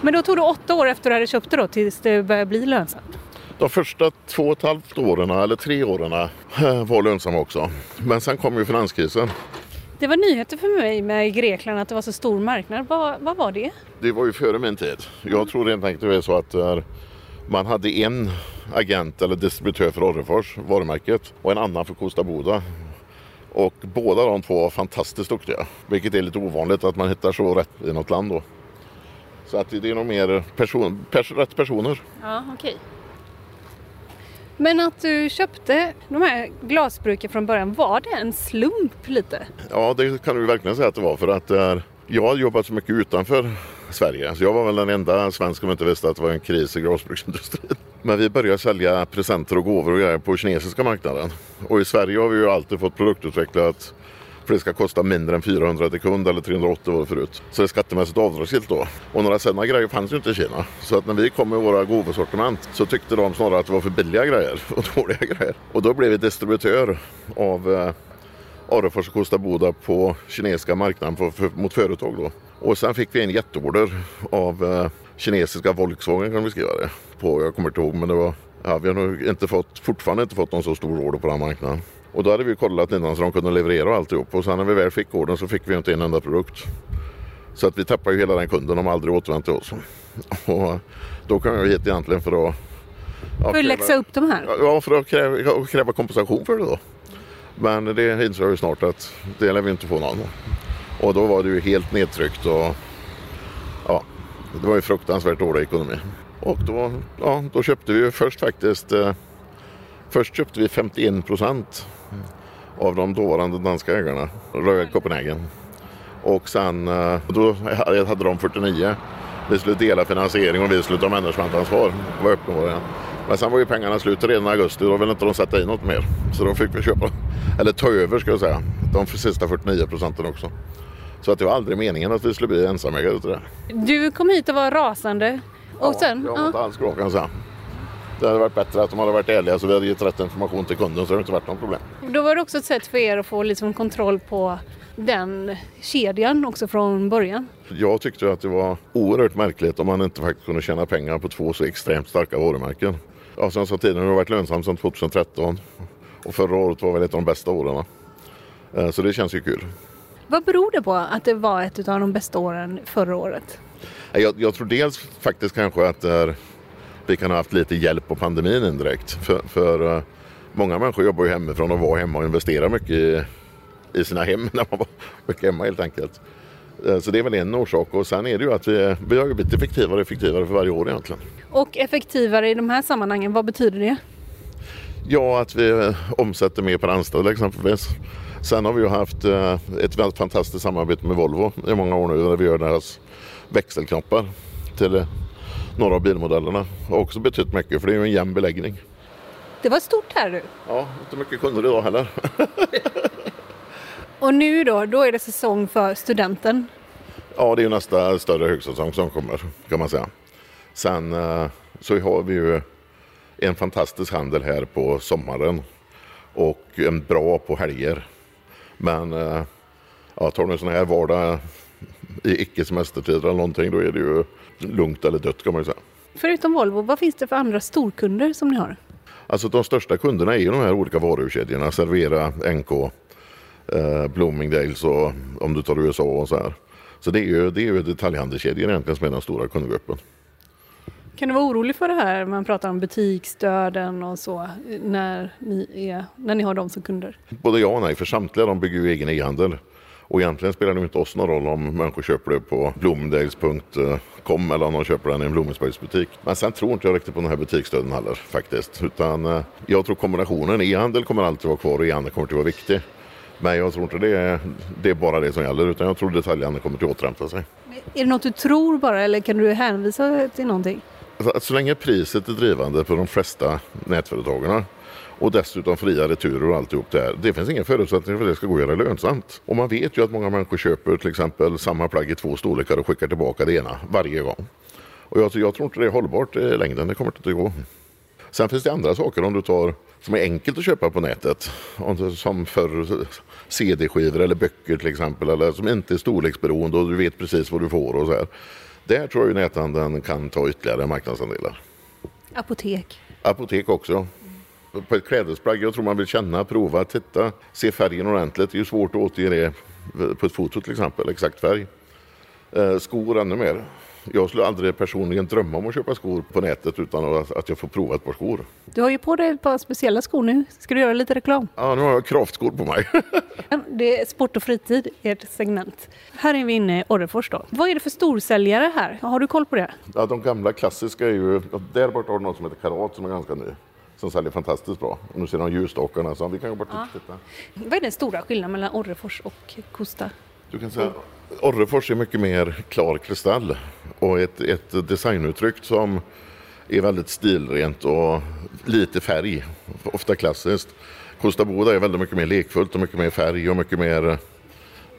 Speaker 6: men då tog det åtta år efter du hade köpt det då tills det började bli lönsamt?
Speaker 8: De första två och ett halvt åren eller tre åren eh, var lönsamma också. Men sen kom ju finanskrisen.
Speaker 6: Det var nyheter för mig med Grekland att det var så stor marknad. Vad, vad var det?
Speaker 8: Det var ju före min tid. Jag tror rent enkelt det är så att eh, man hade en agent eller distributör för Orrefors, varumärket, och en annan för Kosta Boda. Och båda de två var fantastiskt duktiga. Vilket är lite ovanligt att man hittar så rätt i något land då. Så att det är nog mer person, pers, rätt personer.
Speaker 6: Ja, okej. Men att du köpte de här glasbruken från början, var det en slump lite?
Speaker 8: Ja, det kan du verkligen säga att det var för att eh, jag har jobbat så mycket utanför Sverige. Så jag var väl den enda svensk som inte visste att det var en kris i glasbruksindustrin. Men vi började sälja presenter och gåvor och grejer på kinesiska marknaden. Och i Sverige har vi ju alltid fått produktutvecklat för det ska kosta mindre än 400 till kund eller 380 var det förut. Så det är skattemässigt avdragsgillt då. Och några sådana grejer fanns ju inte i Kina. Så att när vi kom med våra gåvosortiment så tyckte de snarare att det var för billiga grejer och dåliga grejer. Och då blev vi distributör av eh, Arefors och Kosta Boda på kinesiska marknaden för, för, mot företag då. Och sen fick vi en jätteorder av eh, kinesiska Volkswagen kan vi skriva det. På, jag kommer inte ihåg men det var, ja, vi har nog inte fått, fortfarande inte fått någon så stor order på den marknaden. Och då hade vi kollat innan så de kunde leverera och alltihop. Och sen när vi väl fick ordern så fick vi inte en enda produkt. Så att vi tappade ju hela den kunden. De har aldrig återvänt till oss. Och då kom jag hit egentligen för att...
Speaker 6: Ja, för att läxa upp de här?
Speaker 8: Ja, för att kräva, kräva kompensation för det då. Men det insåg jag ju snart att det lär vi inte få någon. Och då var det ju helt nedtryckt och ja, det var ju fruktansvärt dålig ekonomi. Och då, ja, då köpte vi ju först faktiskt eh, Först köpte vi 51 procent av de dåvarande danska ägarna, Royal Copenhagen. Och sen eh, då hade de 49. Vi skulle dela finansiering och vi skulle ta managementansvar. Var öppen Men sen var ju pengarna slut redan i augusti och då ville inte de sätta in något mer. Så då fick vi köpa, eller ta över ska jag säga, de sista 49 procenten också. Så att det var aldrig meningen att vi skulle bli ensamägare till det.
Speaker 6: Du kom hit och var rasande. Och
Speaker 8: ja,
Speaker 6: sen?
Speaker 8: jag var inte alls glad kan jag säga. Det hade varit bättre att de hade varit ärliga så vi hade gett rätt information till kunden så hade det inte varit något problem.
Speaker 6: Då var det också ett sätt för er att få liksom kontroll på den kedjan också från början?
Speaker 8: Jag tyckte att det var oerhört märkligt om man inte faktiskt kunde tjäna pengar på två så extremt starka varumärken. Ja, sa tidigare, det har varit lönsamt sedan 2013 och förra året var väl ett av de bästa åren. Eh, så det känns ju kul.
Speaker 6: Vad beror det på att det var ett av de bästa åren förra året?
Speaker 8: Jag, jag tror dels faktiskt kanske att det är vi kan ha haft lite hjälp på pandemin indirekt. För, för uh, många människor jobbar ju hemifrån och var hemma och investerar mycket i, i sina hem när man var mycket hemma helt enkelt. Uh, så det är väl en orsak och sen är det ju att vi, vi har blivit effektivare och effektivare för varje år egentligen.
Speaker 6: Och effektivare i de här sammanhangen, vad betyder det?
Speaker 8: Ja, att vi eh, omsätter mer per anställd exempelvis. Sen har vi ju haft ett väldigt fantastiskt samarbete med Volvo i många år nu där vi gör deras växelknoppar till några av bilmodellerna. Har också betytt mycket för det är ju en jämn beläggning.
Speaker 6: Det var stort här du.
Speaker 8: Ja, inte mycket kunder idag heller.
Speaker 6: Och nu då, då är det säsong för studenten?
Speaker 8: Ja, det är ju nästa större högsäsong som kommer kan man säga. Sen eh, så har vi ju en fantastisk handel här på sommaren och en bra på helger. Men eh, ja, tar du en sån här vardag i icke semestertider eller någonting då är det ju lugnt eller dött kan man ju säga.
Speaker 6: Förutom Volvo, vad finns det för andra storkunder som ni har?
Speaker 8: Alltså de största kunderna är ju de här olika varuhuskedjorna. Servera, NK, eh, Bloomingdales och om du tar USA och så här. Så det är ju, det är ju detaljhandelskedjor egentligen som är den stora kundgruppen.
Speaker 6: Kan du vara orolig för det här man pratar om butiksdöden och så när ni, är, när ni har dem som kunder?
Speaker 8: Både ja och nej, för samtliga de bygger ju egen e-handel. Och egentligen spelar det inte oss någon roll om människor köper det på blomdales.com eller om de köper den i en Blommensbergsbutik. Men sen tror inte jag riktigt på den här butiksdöden heller faktiskt. Utan eh, jag tror kombinationen e-handel kommer alltid vara kvar och e-handel kommer att vara viktig. Men jag tror inte det är, det är bara det som gäller utan jag tror detaljhandeln kommer att återhämta sig.
Speaker 6: Är det något du tror bara eller kan du hänvisa till någonting?
Speaker 8: Alltså, så länge priset är drivande för de flesta nätföretagen och dessutom fria returer och alltihop det här. Det finns ingen förutsättning för att det ska gå att göra lönsamt. Och man vet ju att många människor köper till exempel samma plagg i två storlekar och skickar tillbaka det ena varje gång. Och jag, jag tror inte det är hållbart i längden, det kommer inte att gå. Sen finns det andra saker om du tar som är enkelt att köpa på nätet. Som för CD-skivor eller böcker till exempel. Eller som inte är storleksberoende och du vet precis vad du får och så här. Där tror jag näthandeln kan ta ytterligare marknadsandelar.
Speaker 6: Apotek?
Speaker 8: Apotek också. På ett klädesplagg, jag tror man vill känna, prova, titta, se färgen ordentligt. Det är ju svårt att återge det på ett foto till exempel, exakt färg. Eh, skor ännu mer. Jag skulle aldrig personligen drömma om att köpa skor på nätet utan att, att jag får prova ett par skor.
Speaker 6: Du har ju på dig ett par speciella skor nu. Ska du göra lite reklam?
Speaker 8: Ja, nu har jag kraftskor på mig.
Speaker 6: Det är sport och fritid, ert segment. Här är vi inne i Orrefors då. Vad är det för storsäljare här? Har du koll på det?
Speaker 8: Ja, de gamla klassiska är ju, där borta har du något som heter Karat som är ganska ny. Som säljer fantastiskt bra. Och nu ser de ljusstakarna så vi kan gå bort och titta.
Speaker 6: Vad är den stora skillnaden mellan Orrefors och Kosta?
Speaker 8: Du kan säga Orrefors är mycket mer klar kristall och ett, ett designuttryck som är väldigt stilrent och lite färg, ofta klassiskt. Kosta Boda är väldigt mycket mer lekfullt och mycket mer färg och mycket mer,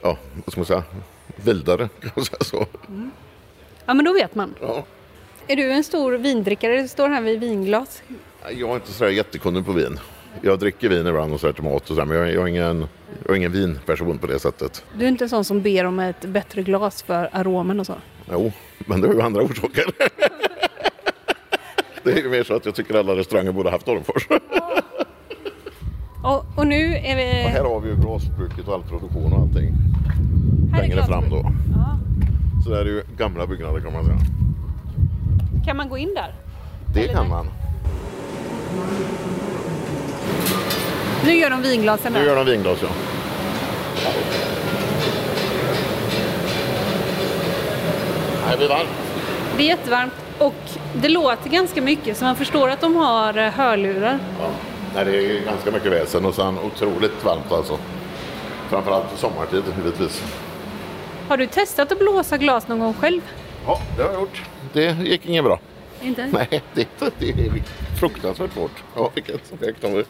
Speaker 8: ja, vad ska man säga, vildare kan man säga så.
Speaker 6: Ja, men då vet man.
Speaker 8: Ja.
Speaker 6: Är du en stor vindrickare? Du står här vid vinglas.
Speaker 8: Jag är inte sådär jättekunnig på vin. Jag dricker vin ibland och sådär till mat och sådär, men jag är, jag är ingen, jag är ingen vinperson på det sättet.
Speaker 6: Du är inte en sån som ber om ett bättre glas för aromen och så?
Speaker 8: Jo, men det har ju andra orsaker. det är ju mer så att jag tycker alla restauranger borde haft Orrefors.
Speaker 6: Och, och nu är vi...
Speaker 8: Och här har vi ju glasbruket och all produktion och allting.
Speaker 6: Här
Speaker 8: Längre fram då.
Speaker 6: Ja.
Speaker 8: Så det är ju gamla byggnader kan man säga.
Speaker 6: Kan man gå in där?
Speaker 8: Det kan man.
Speaker 6: Nu gör de vinglasen
Speaker 8: Nu gör de vinglas ja. Här blir varmt.
Speaker 6: Det är jättevarmt och det låter ganska mycket så man förstår att de har eh, hörlurar.
Speaker 8: Ja. Det är ganska mycket väsen och sen otroligt varmt alltså. Framförallt sommartid givetvis.
Speaker 6: Har du testat att blåsa glas någon gång själv?
Speaker 8: Ja, det har jag gjort. Det gick inget bra.
Speaker 6: Inte?
Speaker 8: Nej, det, det är fruktansvärt svårt. Ja, om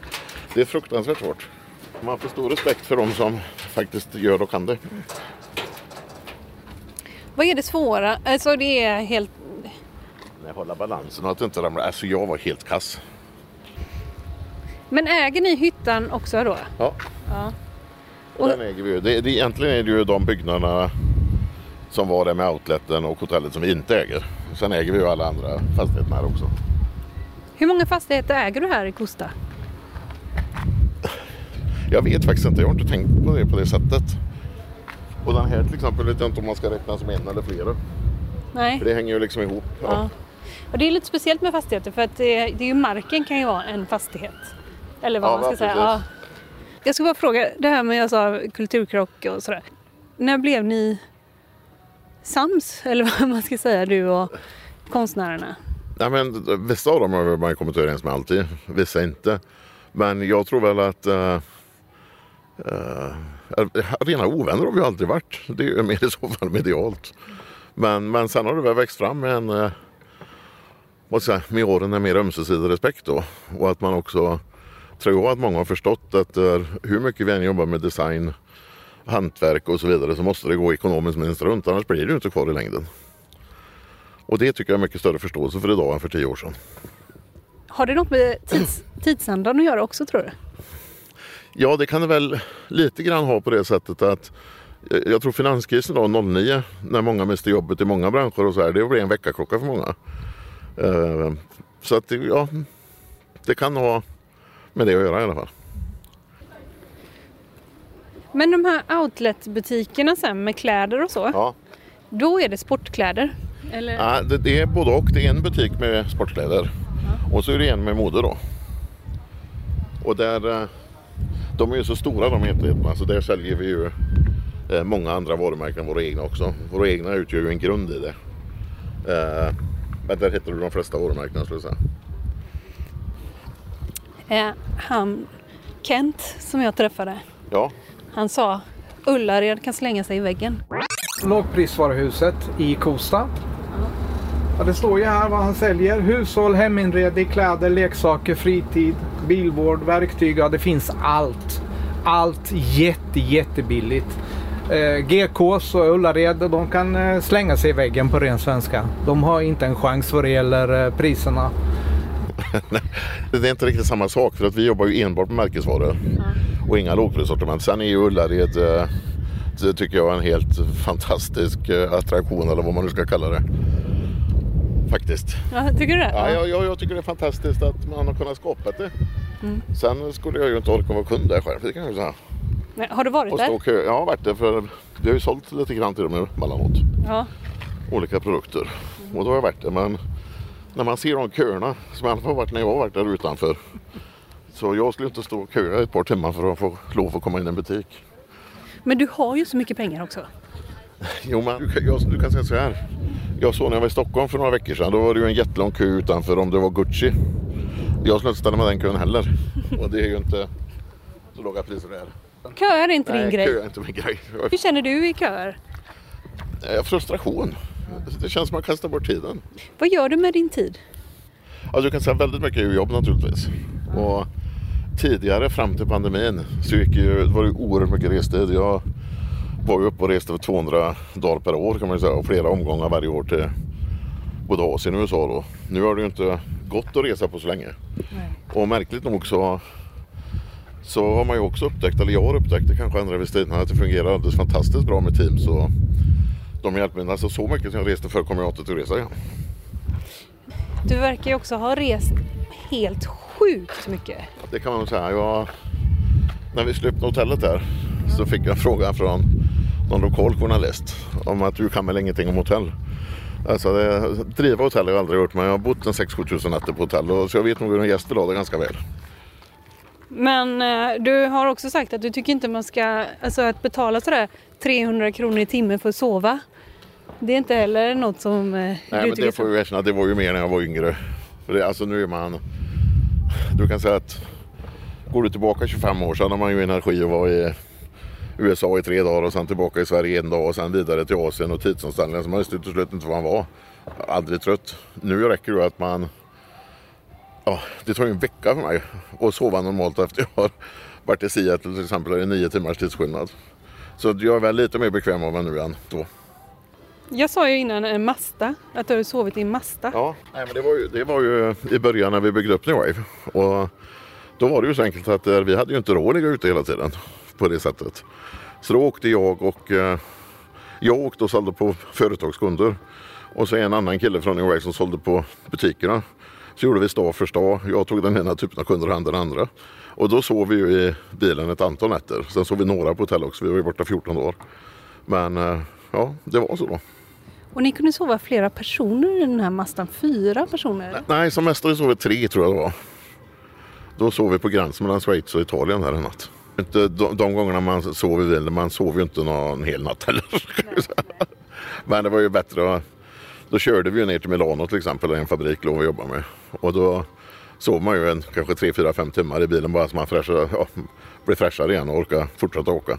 Speaker 8: det. Är fruktansvärt svårt. Man för stor respekt för de som faktiskt gör och kan det.
Speaker 6: Vad är det svåra? Alltså det är helt...
Speaker 8: Nej, hålla balansen och att inte ramlar. Alltså jag var helt kass.
Speaker 6: Men äger ni hyttan också då?
Speaker 8: Ja.
Speaker 6: Ja.
Speaker 8: Och den äger vi ju. Det, det, egentligen är det ju de byggnaderna som var där med outleten och hotellet som vi inte äger. Sen äger vi ju alla andra fastigheterna här också.
Speaker 6: Hur många fastigheter äger du här i Kosta?
Speaker 8: Jag vet faktiskt inte, jag har inte tänkt på det på det sättet. Och den här till exempel vet jag inte om man ska räkna som en eller flera.
Speaker 6: Nej.
Speaker 8: För det hänger ju liksom ihop. Ja.
Speaker 6: Ja. Och det är lite speciellt med fastigheter för att det, det är ju marken kan ju vara en fastighet. Eller vad
Speaker 8: Ja,
Speaker 6: man ska säga. Ja. Jag ska bara fråga, det här med jag sa kulturkrock och sådär. När blev ni sams? Eller vad man ska säga, du och konstnärerna?
Speaker 8: Ja, men, vissa av dem har man kommit överens med alltid, vissa inte. Men jag tror väl att uh, uh, rena ovänner har vi aldrig varit. Det är ju mer i så fall medialt. Men, men sen har det väl växt fram en, uh, vad ska jag säga, med åren en mer ömsesidig respekt då. Och att man också, tror jag att många har förstått att uh, hur mycket vi än jobbar med design, hantverk och så vidare så måste det gå ekonomiskt minst runt annars blir det ju inte kvar i längden. Och det tycker jag är mycket större förståelse för idag än för tio år sedan.
Speaker 6: Har det något med tids, tidsandan att göra också tror du?
Speaker 8: Ja, det kan det väl lite grann ha på det sättet att eh, jag tror finanskrisen då 09 när många miste jobbet i många branscher och så här, det blev en väckarklocka för många. Eh, Så att ja, det kan ha med det att göra i alla fall.
Speaker 6: Men de här outletbutikerna sen med kläder och så.
Speaker 8: Ja.
Speaker 6: Då är det sportkläder? Eller?
Speaker 8: Ja, det, det är både och. Det är en butik med sportkläder och så är det en med mode då. Och där, eh, de är ju så stora de enheterna så där säljer vi ju eh, många andra varumärken än våra egna också. Våra egna utgör ju en grund i det. Eh, Men där heter det de flesta varumärkena skulle jag säga.
Speaker 6: Eh, han Kent som jag träffade,
Speaker 8: Ja,
Speaker 6: han sa Ullared kan slänga sig i väggen.
Speaker 7: Lågprisvaruhuset i Kosta. Ja, det står ju här vad han säljer. Hushåll, heminredning, kläder, leksaker, fritid, bilvård, verktyg. Ja, det finns allt. Allt jätte, jättebilligt. Eh, GKs och Ullared, de kan eh, slänga sig i väggen på ren svenska. De har inte en chans vad det gäller eh, priserna.
Speaker 8: det är inte riktigt samma sak för att vi jobbar ju enbart med märkesvaror och inga lågprissortiment. Sen är ju Ullared eh, det tycker jag är en helt fantastisk eh, attraktion eller vad man nu ska kalla det. Faktiskt.
Speaker 6: Ja, tycker du det?
Speaker 8: Ja, jag, jag, jag tycker det är fantastiskt att man har kunnat skapa det.
Speaker 6: Mm.
Speaker 8: Sen skulle jag ju inte orka vara kund där själv, det kan jag ju säga.
Speaker 6: Men, har du varit
Speaker 8: Och
Speaker 6: där?
Speaker 8: kö. Jag har varit där för vi har ju sålt lite grann till dem emellanåt.
Speaker 6: Ja.
Speaker 8: Olika produkter. Och då har jag varit där. Men när man ser de köerna som i alla fall varit när jag har varit där utanför. Så jag skulle inte stå och köa ett par timmar för att få lov att komma in i en butik.
Speaker 6: Men du har ju så mycket pengar också.
Speaker 8: Jo men du, kan- jag, du kan säga så här. Jag såg när jag var i Stockholm för några veckor sedan. Då var det ju en jättelång kö utanför om det var Gucci. Jag skulle inte ställa mig den kön heller. Och det är ju inte så låga priser det är.
Speaker 6: Köer är inte din
Speaker 8: Nej,
Speaker 6: grej.
Speaker 8: kö är inte min grej.
Speaker 6: Hur känner du i köer?
Speaker 8: Eh, Frustration. Det känns som att man kastar bort tiden.
Speaker 6: Vad gör du med din tid?
Speaker 8: Alltså du kan säga väldigt mycket ju jobb naturligtvis. Och tidigare fram till pandemin så gick ju, var det oerhört mycket restid. Jag var ju uppe och reste för 200 dagar per år kan man ju säga och flera omgångar varje år till både Asien och USA då. Nu har det ju inte gått att resa på så länge. Och märkligt nog så så har man ju också upptäckt, eller jag har upptäckt det kanske andra vid stilen, att det fungerar alldeles fantastiskt bra med Teams och de hjälpmedlen. Alltså så mycket som jag reste förr kommer jag inte att resa igen.
Speaker 6: Du verkar ju också ha rest helt sjukt mycket.
Speaker 8: Det kan man nog säga. Jag, när vi öppna hotellet där så fick jag en fråga från någon lokal journalist om att du kan väl ingenting om hotell. Alltså det, driva hotell har jag aldrig gjort men jag har bott en 6-7 tusen nätter på hotell och, så jag vet nog hur en gäst vill ha det ganska väl.
Speaker 6: Men eh, du har också sagt att du tycker inte man ska, alltså att betala sådär 300 kronor i timmen för att sova. Det är inte heller något som eh,
Speaker 8: Nej
Speaker 6: du
Speaker 8: men det får jag erkänna, det var ju mer när jag var yngre. För det, alltså nu är man... Du kan säga att går du tillbaka 25 år så hade man ju energi att vara i USA i tre dagar och sen tillbaka i Sverige en dag och sen vidare till Asien och tidsomställningar. Så man visste till slut inte var man var. Aldrig trött. Nu räcker det att man... Ja, det tar ju en vecka för mig att sova normalt efter jag har varit i Seattle till exempel. Det är nio timmars tidsskillnad. Så jag är väl lite mer bekväm av mig nu än då.
Speaker 6: Jag sa ju innan en Masta, att du har sovit i en Masta.
Speaker 8: Ja, nej, men det, var ju, det var ju i början när vi byggde upp New Wave. Och då var det ju så enkelt att eh, vi hade ju inte råd att ligga ute hela tiden på det sättet. Så då åkte jag och eh, jag åkte och sålde på företagskunder. Och så en annan kille från New Wave som sålde på butikerna. Så gjorde vi stad för stad. Jag tog den ena typen av kunder och han den andra. Och då sov vi ju i bilen ett antal nätter. Sen sov vi några på hotell också. Vi var ju borta 14 år. Men ja, det var så då.
Speaker 6: Och ni kunde sova flera personer i den här Mastan, fyra personer.
Speaker 8: Nej, som mest har vi sovit tre tror jag det var. Då sov vi på gränsen mellan Schweiz och Italien där en natt. Inte de, de gångerna man sov i bilen, man sov ju inte någon hel natt heller. Men det var ju bättre. att- Då körde vi ju ner till Milano till exempel, där en fabrik låg och jobbade med. Och då sov man ju en, kanske 3, 4, 5 timmar i bilen bara så man fräschade, ja, blev fräschare igen och orkade fortsätta åka.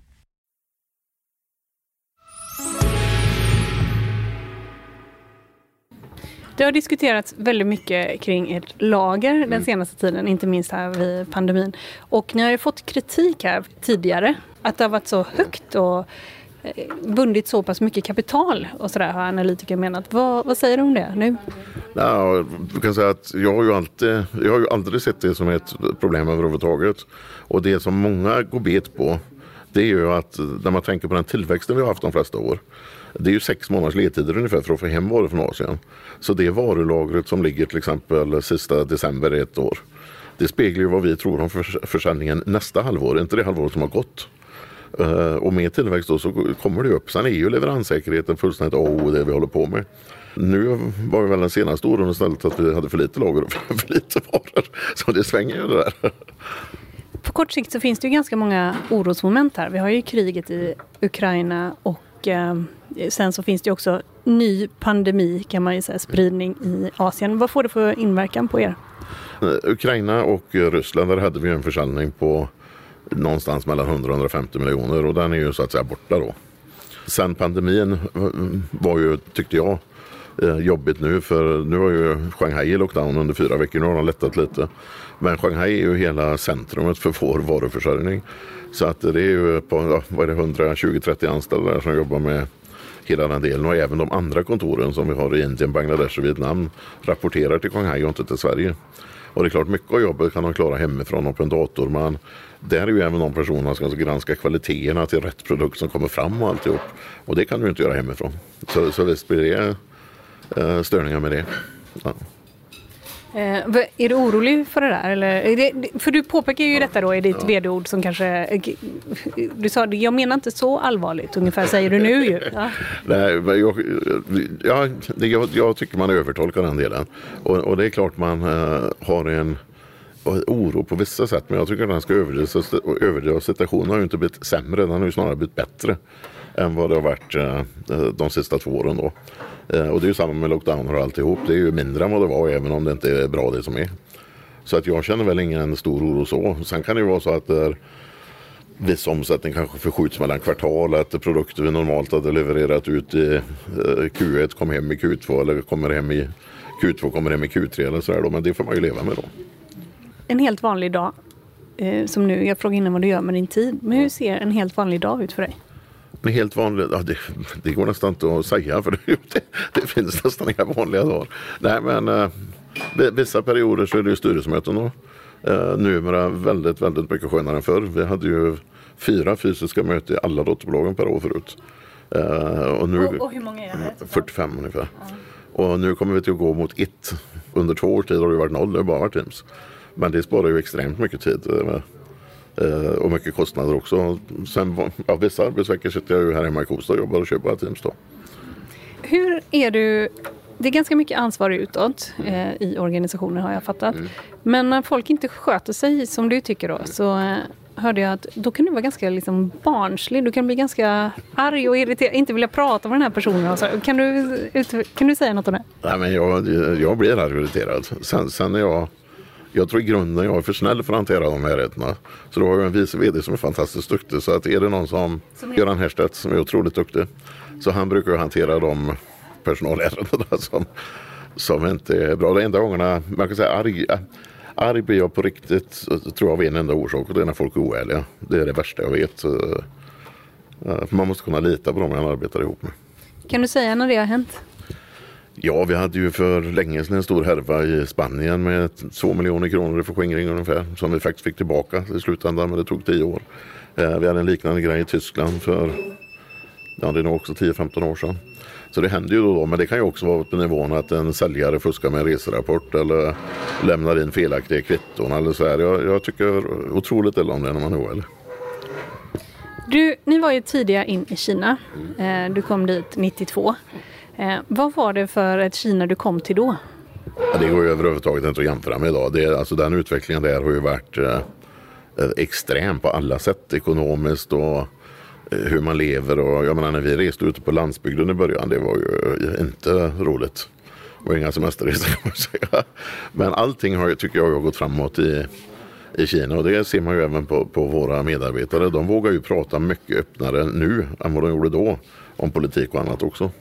Speaker 6: Det har diskuterats väldigt mycket kring ert lager
Speaker 8: Mm.
Speaker 6: den senaste tiden, inte minst här vid pandemin. Och ni har ju fått kritik här tidigare, att det har varit så högt och eh, bundit så pass mycket kapital och sådär har analytiker menat. Vad, vad säger du om det nu?
Speaker 8: Ja, kan säga att jag har, ju alltid, jag har ju aldrig sett det som ett problem överhuvudtaget. Och det som många går bet på det är ju att när man tänker på den tillväxten vi har haft de flesta år. Det är ju sex månaders ledtider ungefär för att få hem varor från Asien. Så det varulagret som ligger till exempel sista december ett år. Det speglar ju vad vi tror om försäljningen nästa halvår, inte det halvår som har gått. Uh, och med tillväxt då så kommer det upp. Sen är ju leveranssäkerheten fullständigt A och det vi håller på med. Nu var det väl den senaste åren istället att vi hade för lite lager och för lite varor. Så det svänger ju det där.
Speaker 6: På kort sikt så finns det ju ganska många orosmoment här. Vi har ju kriget i Ukraina och eh, sen så finns det också ny pandemi kan man ju säga, spridning i Asien. Vad får det för inverkan på er?
Speaker 8: Eh, Ukraina och eh, Ryssland, där hade vi en försäljning på någonstans mellan 100-150 miljoner och den är ju så att säga borta då. Sen pandemin eh, var ju, tyckte jag, jobbigt nu för nu har ju Shanghai i lockdown under fyra veckor. Nu har de lättat lite. Men Shanghai är ju hela centrumet för vår varuförsörjning. Så att det är ju på, vad är det, 120-30 anställda där som jobbar med hela den delen och även de andra kontoren som vi har i Indien, Bangladesh och Vietnam rapporterar till Shanghai och inte till Sverige. Och det är klart, mycket av jobbet kan de klara hemifrån och på en dator. Men där är ju även de personerna som ska granska kvaliteterna till rätt produkt som kommer fram och alltihop. Och det kan du inte göra hemifrån. Så, så visst blir det eh, störningar med det. Ja.
Speaker 6: Eh, är du orolig för det där? Eller, det, för du påpekar ju detta då i ditt ja. vd-ord som kanske... Eh, du sa jag menar inte så allvarligt, ungefär säger du nu ju. Ja.
Speaker 8: Nej, jag, ja, jag, jag, tycker man övertolkar den delen. Och, och det är klart man uh, har en oro på vissa sätt. Men jag tycker att den ska överdrivas. Situationen har ju inte blivit sämre, den har ju snarare blivit bättre än vad det har varit de sista två åren. Då. Eh, och det är ju samma med lockdowner och alltihop. Det är ju mindre än vad det var även om det inte är bra det som är. Så att jag känner väl ingen stor oro så. Sen kan det ju vara så att där viss omsättning kanske förskjuts mellan kvartal. Att produkter vi normalt hade levererat ut i eh, Q1 kommer hem i Q2 eller kommer hem i Q2 kommer hem i Q3 eller sådär. Men det får man ju leva med då.
Speaker 6: En helt vanlig dag eh, som nu, jag frågade innan vad du gör med din tid. Men hur ser en helt vanlig dag ut för dig?
Speaker 8: Men helt vanligt, ja, det, det, går nästan inte att säga för det, det, det finns nästan inga vanliga dagar. Nej men eh, vissa perioder så är det ju styrelsemöten då. Eh, numera väldigt, väldigt mycket skönare än förr. Vi hade ju fyra fysiska möten i alla dotterbolagen per år förut.
Speaker 6: Eh, och, nu, och, och hur många är det?
Speaker 8: 45 ungefär. Ja. Och nu kommer vi till att gå mot ett. Under två års tid har det varit noll, det har bara varit Teams. Men det sparar ju extremt mycket tid. Eh, och mycket kostnader också. Sen, ja, vissa arbetsveckor sitter jag ju här hemma i Kosta och jobbar och kör bara Teams då.
Speaker 6: Hur är du det är ganska mycket ansvar utåt eh, i organisationen har jag fattat. Mm. Men när folk inte sköter sig som du tycker då så eh, hörde jag att då kan du vara ganska liksom, barnslig. Du kan bli ganska arg och irriterad, inte vilja prata med den här personen. Så, kan, du, kan du säga något om det?
Speaker 8: Nej, men jag, jag blir arg och irriterad. Sen, sen är jag jag tror i grunden jag är för snäll för att hantera de här rätterna. Så då har jag en vice vd som är fantastiskt duktig. Så att är det någon som, som Göran Herstedt som är otroligt duktig. Så han brukar hantera de personalärendena som, som inte är bra. De enda gångerna man kan säga arg, arg blir jag på riktigt tror jag av en enda orsak och det är när folk är oärliga. Det är det värsta jag vet. Man måste kunna lita på dem man arbetar ihop med.
Speaker 6: Kan du säga när det har hänt?
Speaker 8: Ja, vi hade ju för länge sedan en stor härva i Spanien med 2 miljoner kronor i förskingring ungefär. Som vi faktiskt fick tillbaka i slutändan, men det tog 10 år. Eh, vi hade en liknande grej i Tyskland för, ja det är nog också 10-15 år sedan. Så det händer ju då, då, men det kan ju också vara på nivån att en säljare fuskar med en reserapport eller lämnar in felaktiga kvitton eller så här. Jag, jag tycker otroligt illa om det när man är oärlig.
Speaker 6: Du, ni var ju tidiga in i Kina. Eh, du kom dit 92. Eh, vad var det för ett Kina du kom till då?
Speaker 8: Ja, det går ju överhuvudtaget inte att jämföra med idag. Det, alltså, den utvecklingen där har ju varit eh, eh, extrem på alla sätt. Ekonomiskt och eh, hur man lever. Och, jag menar, när vi reste ute på landsbygden i början, det var ju eh, inte roligt. Det var inga semesterresor kan man säga. Men allting har, tycker jag har gått framåt i, i Kina och det ser man ju även på, på våra medarbetare. De vågar ju prata mycket öppnare nu än vad de gjorde då om politik och annat också.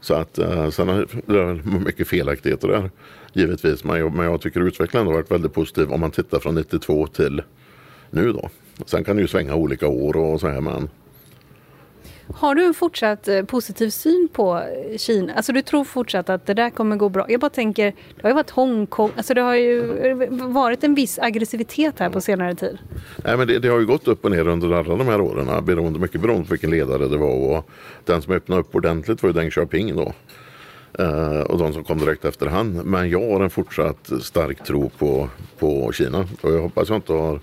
Speaker 8: Så att eh, sen är det mycket felaktigheter där givetvis. Men jag, men jag tycker utvecklingen har varit väldigt positiv om man tittar från 92 till nu då. Sen kan det ju svänga olika år och så här men.
Speaker 6: Har du en fortsatt eh, positiv syn på eh, Kina? Alltså du tror fortsatt att det där kommer gå bra? Jag bara tänker, det har ju varit Hongkong, alltså det har ju eh, varit en viss aggressivitet här på senare tid.
Speaker 8: Nej, men det, det, har ju gått upp och ner under alla de här åren, beroende, mycket beroende på vilken ledare det var. Och den som öppnade upp ordentligt var ju Deng Xiaoping då. Uh, och de som kom direkt efter han. Men jag har en fortsatt stark tro på, på Kina och jag hoppas jag inte har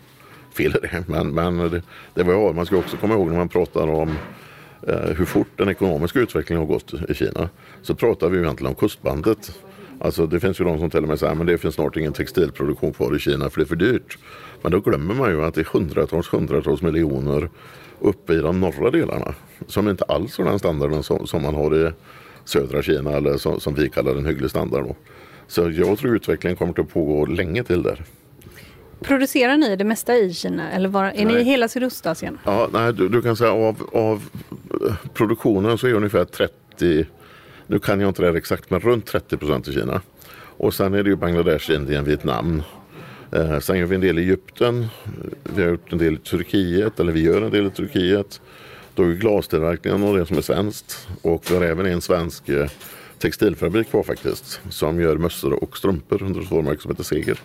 Speaker 8: fel i det. Men, men det, det var jag har. Man ska också komma ihåg när man pratar om Eh, hur fort den ekonomiska utvecklingen har gått i Kina. Så pratar vi egentligen om kustbandet. Alltså det finns ju de som till och med säger att det finns snart ingen textilproduktion kvar i Kina för det är för dyrt. Men då glömmer man ju att det är hundratals, hundratals miljoner uppe i de norra delarna som inte alls har den standarden som, som man har i södra Kina eller som, som vi kallar en hygglig standard. Då. Så jag tror utvecklingen kommer att pågå länge till där.
Speaker 6: Producerar ni det mesta i Kina eller var, är nej. ni i hela Sydostasien?
Speaker 8: Ja, nej, du, du, kan säga av, av produktionen så är ungefär 30, nu kan jag inte det exakt, men runt 30 procent i Kina. Och sen är det ju Bangladesh, Indien, Vietnam. Eh, sen gör vi en del i Egypten. Vi har gjort en del i Turkiet, eller vi gör en del i Turkiet. Då är glastillverkningen och det som är svenskt. Och vi har även en svensk eh, textilfabrik kvar faktiskt. Som gör mössor och strumpor under ett varumärke som heter Seger.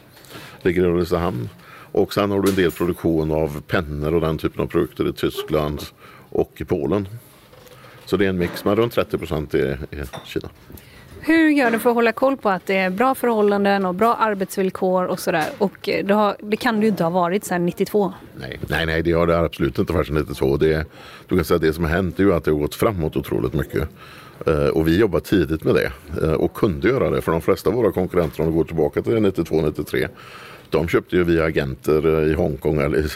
Speaker 8: Ligger i Ulricehamn. Och sen har du en del produktion av pennor och den typen av produkter i Tyskland och i Polen. Så det är en mix, men runt 30 procent i Kina.
Speaker 6: Hur gör du för att hålla koll på att det är bra förhållanden och bra arbetsvillkor och sådär? Och eh, det, har, det kan det ju inte ha varit sedan 92.
Speaker 8: Nej, nej, nej, det har det absolut inte varit sedan 92. Det, du kan säga att det som har hänt är ju att det har gått framåt otroligt mycket. Uh, och vi jobbar tidigt med det uh, och kunde göra det. För de flesta av våra konkurrenter, om vi går tillbaka till 92-93, de köpte ju via agenter eh, i Hongkong eller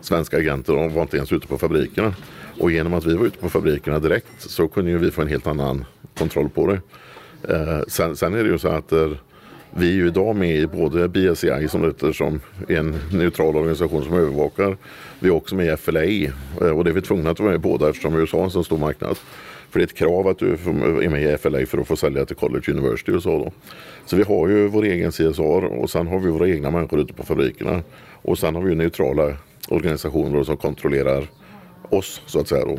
Speaker 8: svenska agenter. De var inte ens ute på fabrikerna. Och genom att vi var ute på fabrikerna direkt så kunde ju vi få en helt annan kontroll på det. Eh, sen, sen, är det ju så att eh, vi är ju idag med i både BSEI som heter som en neutral organisation som övervakar. Vi är också med i FLA eh, och det är vi tvungna att vara med i båda eftersom USA är en så stor marknad. För det är ett krav att du är med i FLA för att få sälja till College University och så. Då. Så vi har ju vår egen CSR och sen har vi våra egna människor ute på fabrikerna. Och sen har vi ju neutrala organisationer som kontrollerar oss så att säga. Då.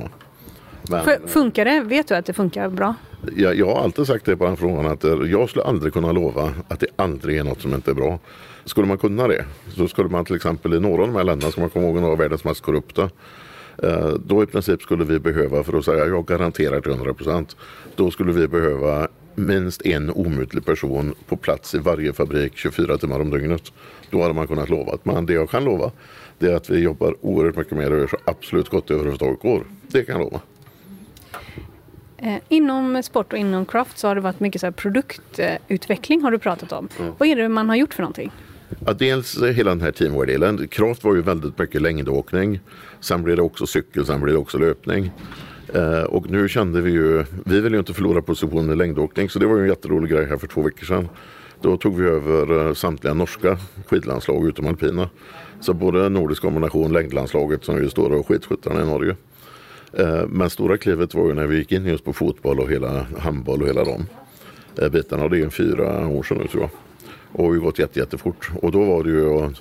Speaker 6: Men, funkar det? Vet du att det funkar bra?
Speaker 8: Jag, jag har alltid sagt det på den frågan att eh, jag skulle aldrig kunna lova att det aldrig är något som inte är bra. Skulle man kunna det så skulle man till exempel i några av de här länderna, ska man komma ihåg några av världens mest korrupta, då i princip skulle vi behöva, för att säga jag garanterar till 100 procent, då skulle vi behöva minst en omutlig person på plats i varje fabrik 24 timmar om dygnet. Då hade man kunnat lova. Men det jag kan lova det är att vi jobbar oerhört mycket mer och gör så absolut gott överhuvudtaget går. Det kan jag lova.
Speaker 6: Eh, inom sport och inom craft så har det varit mycket så produktutveckling har du pratat om. Mm. Vad är det man har gjort för någonting?
Speaker 8: Ja, dels hela den här teamwork-delen. Kraft var ju väldigt mycket längdåkning. Sen blev det också cykel, sen blev det också löpning. Eh, och nu kände vi ju, vi vill ju inte förlora positionen i längdåkning så det var ju en jätterolig grej här för två veckor sedan. Då tog vi över eh, samtliga norska skidlandslag utom alpina. Så både nordisk kombination, längdlandslaget som ju står och skidskyttarna i Norge. Eh, men stora klivet var ju när vi gick in just på fotboll och hela handboll och hela de eh, bitarna. Det är ju fyra år sedan nu tror jag. Och det har gått jätte, jättefort. Och då var det ju att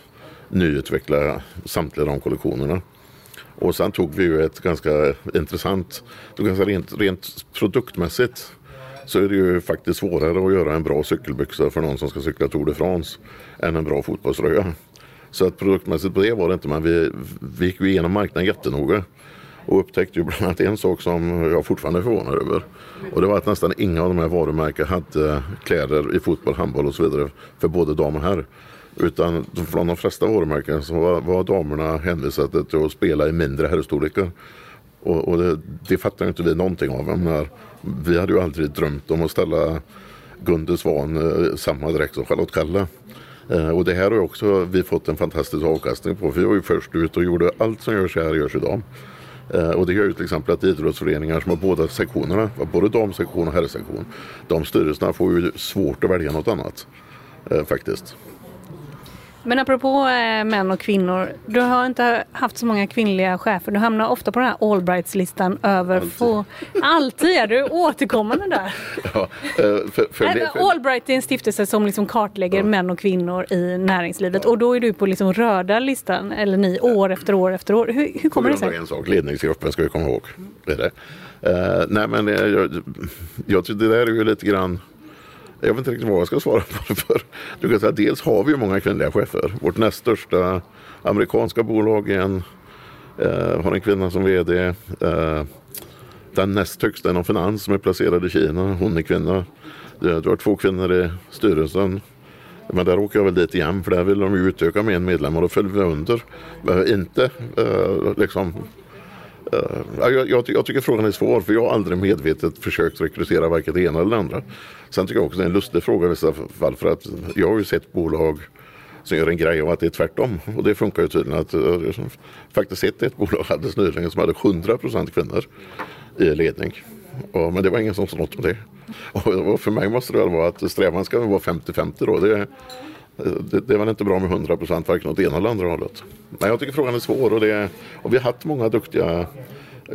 Speaker 8: nyutveckla samtliga de kollektionerna. Och sen tog vi ju ett ganska intressant, ganska rent, rent produktmässigt så är det ju faktiskt svårare att göra en bra cykelbyxa för någon som ska cykla Tour de France än en bra fotbollströja. Så att produktmässigt på det var det inte, men vi, vi gick ju igenom marknaden jättenoga och upptäckte ju bland annat en sak som jag fortfarande är förvånad över. Och det var att nästan inga av de här varumärkena hade kläder i fotboll, handboll och så vidare för både dam och herr. Utan från de flesta varumärken så var, var damerna hänvisade till att spela i mindre herrstorlekar. Och, och det, det fattar inte vi någonting av. Menar, vi hade ju aldrig drömt om att ställa Gunde Svan eh, samma dräkt som Charlotte Kalla. Eh, och det här har också vi fått en fantastisk avkastning på. För vi var ju först ut och gjorde allt som görs här görs idag. Eh, och det gör ju till exempel att idrottsföreningar som har båda sektionerna, både damsektion och herrsektion, de styrelserna får ju svårt att välja något annat. Eh, faktiskt.
Speaker 6: Men apropå eh, män och kvinnor. Du har inte haft så många kvinnliga chefer. Du hamnar ofta på den här Allbrights-listan över
Speaker 8: Alltid.
Speaker 6: få... Alltid är du återkommande där.
Speaker 8: Ja, eh, för, för,
Speaker 6: Nej, men Allbright är en stiftelse som liksom kartlägger män och kvinnor i näringslivet. Och då är du på liksom röda listan, eller ni, år efter år efter år. Hur, hur kommer det sig?
Speaker 8: en sak, ledningsgruppen ska vi komma ihåg. Det är det. Eh, nej men jag, jag tycker det där är ju lite grann jag vet inte riktigt vad jag ska svara på det för. Du kan säga, dels har vi ju många kvinnliga chefer. Vårt näst största amerikanska bolag är en, eh, har en kvinna som vd. Eh, den näst högsta inom finans som är placerad i Kina, hon är kvinna. Du, har två kvinnor i styrelsen. Men där åker jag väl dit igen för där vill de ju utöka med en medlem och då följer vi under. Eh, inte eh, liksom Eh, jag, jag, jag tycker frågan är svår för jag har aldrig medvetet försökt rekrytera varken det ena eller det andra. Sen tycker jag också det är en lustig fråga i vissa fall för att jag har ju sett bolag som gör en grej av att det är tvärtom. Och det funkar ju tydligen. Att, eh, jag har faktiskt sett ett bolag alldeles nyligen som hade 100% kvinnor i ledning. Och, men det var ingen som sa något om det. Och, och för mig måste det väl vara att strävan ska vara 50-50 då. Det, det, det är väl inte bra med 100 procent varken åt ena eller andra hållet. Men jag tycker frågan är svår och, det, och vi har haft många duktiga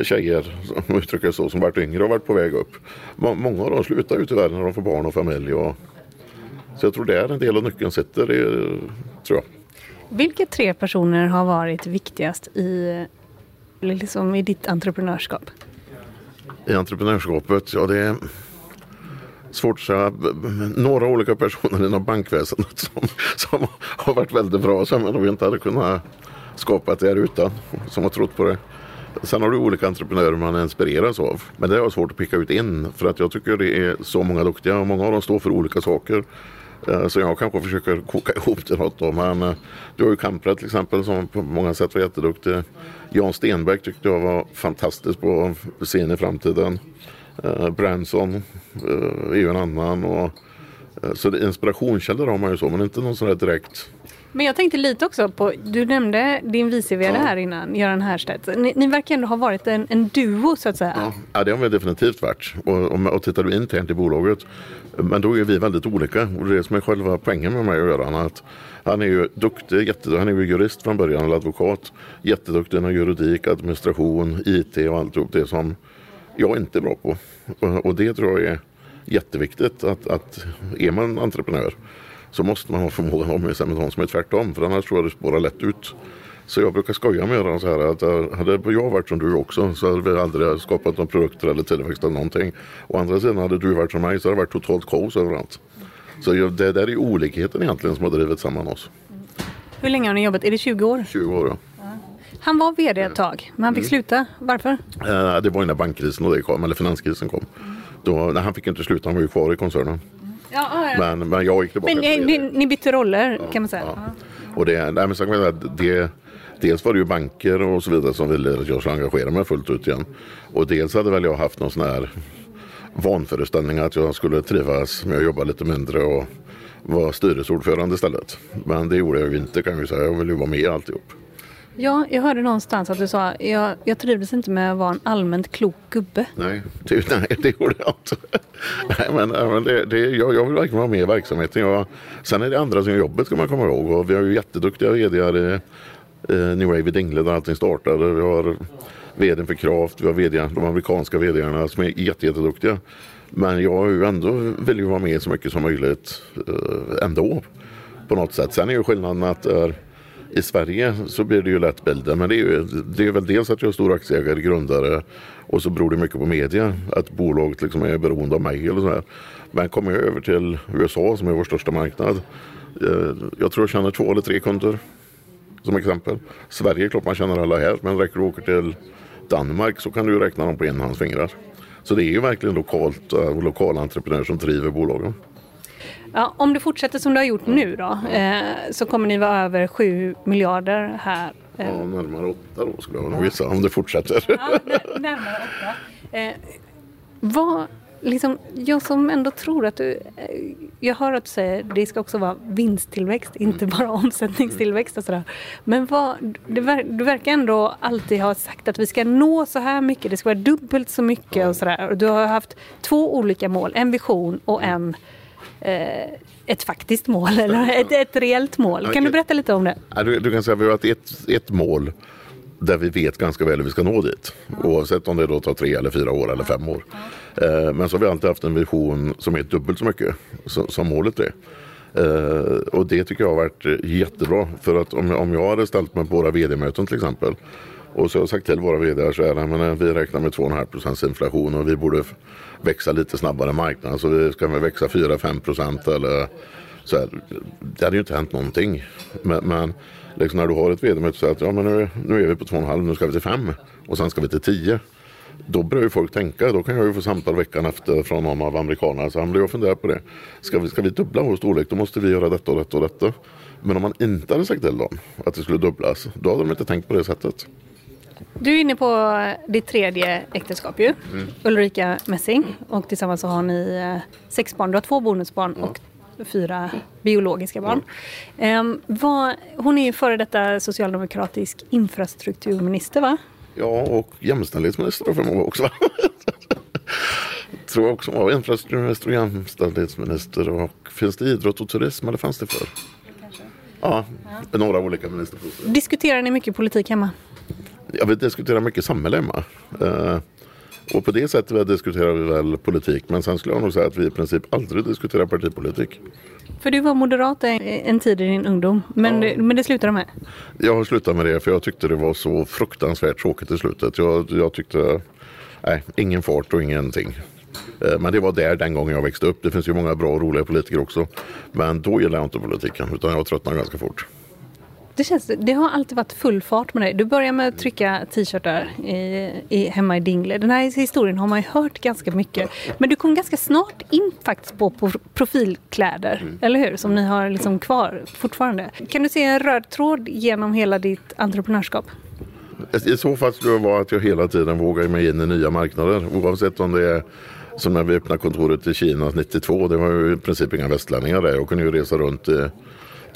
Speaker 8: tjejer, som uttrycker det så, som varit yngre och varit på väg upp. Må- Många av dem slutar ju tyvärr när de får barn och familj. Och, så jag tror det är en del av nyckeln sitter, det, tror jag.
Speaker 6: Vilka tre personer har varit viktigast i, liksom i ditt entreprenörskap?
Speaker 8: I entreprenörskapet, ja det är svårt att säga. Några olika personer inom bankväsendet som, som har varit väldigt bra som jag nog inte hade kunnat skapa det här utan. Som har trott på det. Sen har du olika entreprenörer man inspireras av. Men det är svårt att picka ut en för att jag tycker det är så många duktiga och många av dem står för olika saker. Eh, så jag kanske försöker koka ihop till något då. Men eh, du har ju Kampra till exempel som på många sätt var jätteduktig. Jan Stenbeck tyckte jag var fantastisk på att se in i framtiden. Uh, Branson eh, är ju en annan. Och, eh, så det, inspirationskällor har man ju så men inte någon sån här direkt.
Speaker 6: Men jag tänkte lite också på, du nämnde din vice vd
Speaker 8: Ja.
Speaker 6: här innan, Göran Härstedt. Ni, ni verkar ändå ha varit en, en duo så att säga.
Speaker 8: Ja, det har vi definitivt varit. Och, och, och tittar du internt i bolaget. Men då är vi väldigt olika. Och det är det som är själva poängen med mig och Göran. Att han är ju duktig, jätte, han är ju jurist från början, eller advokat. Jätteduktig inom juridik, administration, IT och alltihop det som jag inte bra på. Och, det tror jag är jätteviktigt. Att, att är man entreprenör så måste man ha förmågan att omge sig med någon som är tvärtom. För annars tror jag det spårar lätt ut. Så jag brukar skoja med Göran så här att eh, hade jag varit som du också så hade vi aldrig skapat några produkter eller tillväxt eller någonting. Å andra sidan hade du varit som mig så hade det varit totalt kaos överallt. Så det där är olikheten egentligen som har drivit samman oss.
Speaker 6: Hur länge har ni jobbat? Är det 20 år?
Speaker 8: 20 år ja.
Speaker 6: Han var vd ett tag, men han fick
Speaker 8: Mm.
Speaker 6: sluta. Varför?
Speaker 8: Eh, Det var innan bankkrisen och det kom, eller finanskrisen kom. Då, nej, han fick inte sluta, han var ju kvar i koncernen.
Speaker 6: Ja, ja.
Speaker 8: Men, men jag gick tillbaka.
Speaker 6: Men ni,
Speaker 8: vd.
Speaker 6: ni, ni bytte roller kan man säga.
Speaker 8: Och det, nej, men så kan man säga det, dels var det ju banker och så vidare som ville att jag skulle engagera mig fullt ut igen. Och dels hade väl jag haft någon sån här vanföreställning att jag skulle trivas med att jobba lite mindre och vara styrelseordförande istället. Men det gjorde jag ju inte kan jag ju säga. Jag ville ju vara med i alltihop.
Speaker 6: Ja, jag hörde någonstans att du sa jag, jag trivdes inte med att vara en allmänt klok gubbe.
Speaker 8: Nej, det, nej, det gjorde jag inte. Nej, men, men det, det, jag, jag vill verkligen vara med i verksamheten. Jag, sen är det andra som gör jobbet ska man komma ihåg. Och vi har ju jätteduktiga vd i eh, New Wave i Dingle där allting startade. Vi har vd för Kraft, vi har VD, de amerikanska vdarna som är jätte, jätteduktiga. Men jag är ju ändå vill ju vara med så mycket som möjligt eh, ändå. På något sätt. Sen är ju skillnaden att eh, i Sverige så blir det ju lätt bilden. Men det är ju det är väl dels att jag är stor aktieägare, grundare och så beror det mycket på media. Att bolaget liksom är beroende av mig eller så här. Men kommer jag över till USA som är vår största marknad. eh, Jag tror jag känner två eller tre kunder som exempel. Sverige är klart man känner alla här men räcker du åker till Danmark så kan du ju räkna dem på en hands fingrar. Så det är ju verkligen lokalt, eh, och lokala entreprenörer som driver bolagen.
Speaker 6: Ja, om du fortsätter som du har gjort nu då, eh, så kommer ni vara över 7 miljarder här. Eh,
Speaker 8: Ja, närmare åtta då skulle jag nog gissa om det fortsätter.
Speaker 6: Ja, nä- närmare åtta. Eh, vad, liksom, jag som ändå tror att du... Eh, jag hör att du säger att det ska också vara vinsttillväxt, inte bara omsättningstillväxt och sådär. Men vad, du verkar ändå alltid ha sagt att vi ska nå så här mycket, det ska vara dubbelt så mycket och sådär. Du har haft två olika mål, en vision och en eh, ett faktiskt mål eller ett, ett reellt mål. Kan du berätta lite om det?
Speaker 8: Du, du kan säga att vi har ett, ett mål där vi vet ganska väl hur vi ska nå dit. Oavsett om det då tar tre eller fyra år eller fem år. Eh, men så har vi alltid haft en vision som är dubbelt så mycket som målet är. Uh, och det tycker jag har varit jättebra. För att om, om jag hade ställt mig på våra vd-möten till exempel och så har jag sagt till våra vd så här, men eh, vi räknar med 2,5 procents inflation och vi borde växa lite snabbare än marknaden. Så vi ska väl växa 4-5 procent eller så här. Det hade ju inte hänt någonting. Men, men liksom när du har ett vd-möte och säger att ja, men nu, nu är vi på 2,5, nu ska vi till 5 och sen ska vi till 10. Då börjar ju folk tänka, då kan jag ju få samtal veckan efter från någon av amerikanerna. Så han blir och funderar på det. Ska vi, ska vi dubbla vår storlek då måste vi göra detta och detta och detta. Men om man inte hade sagt till dem att det skulle dubblas, då hade de inte tänkt på det sättet.
Speaker 6: Du är inne på ditt tredje äktenskap ju. Mm. Ulrika Messing. Och tillsammans så har ni eh, sex barn. Du har två bonusbarn ja. och fyra biologiska barn. Ja. Um, vad, hon är ju före detta socialdemokratisk infrastrukturminister va?
Speaker 8: Ja, och jämställdhetsminister för många också. Tror jag också var infrastrukturminister och jämställdhetsminister. Och finns det idrott och turism eller fanns det för? Ja, ja, några olika ministerposter.
Speaker 6: Diskuterar ni mycket politik hemma?
Speaker 8: Ja, vi diskuterar mycket samhälle hemma. Uh, och på det sättet diskuterar vi väl politik. Men sen skulle jag nog säga att vi i princip aldrig diskuterar partipolitik.
Speaker 6: För du var moderat en tid i din ungdom, men, ja. men det slutade med?
Speaker 8: Jag har slutat med det för jag tyckte det var så fruktansvärt tråkigt i slutet. Jag, jag tyckte, nej, ingen fart och ingenting. Eh, men det var där den gången jag växte upp. Det finns ju många bra och roliga politiker också. Men då gillade jag inte politiken utan jag tröttnade ganska fort.
Speaker 6: Det, känns, det har alltid varit full fart med dig. Du börjar med att trycka t-shirtar i, i, hemma i Dingle. Den här historien har man ju hört ganska mycket. Men du kom ganska snart in faktiskt på, på profilkläder, mm. eller hur? Som ni har liksom kvar fortfarande. Kan du se en röd tråd genom hela ditt entreprenörskap?
Speaker 8: I så fall skulle det vara att jag hela tiden vågar mig in i nya marknader. Oavsett om det är som när vi öppnade kontoret i Kina 92. Det var ju i princip inga västlänningar där. Jag kunde ju resa runt i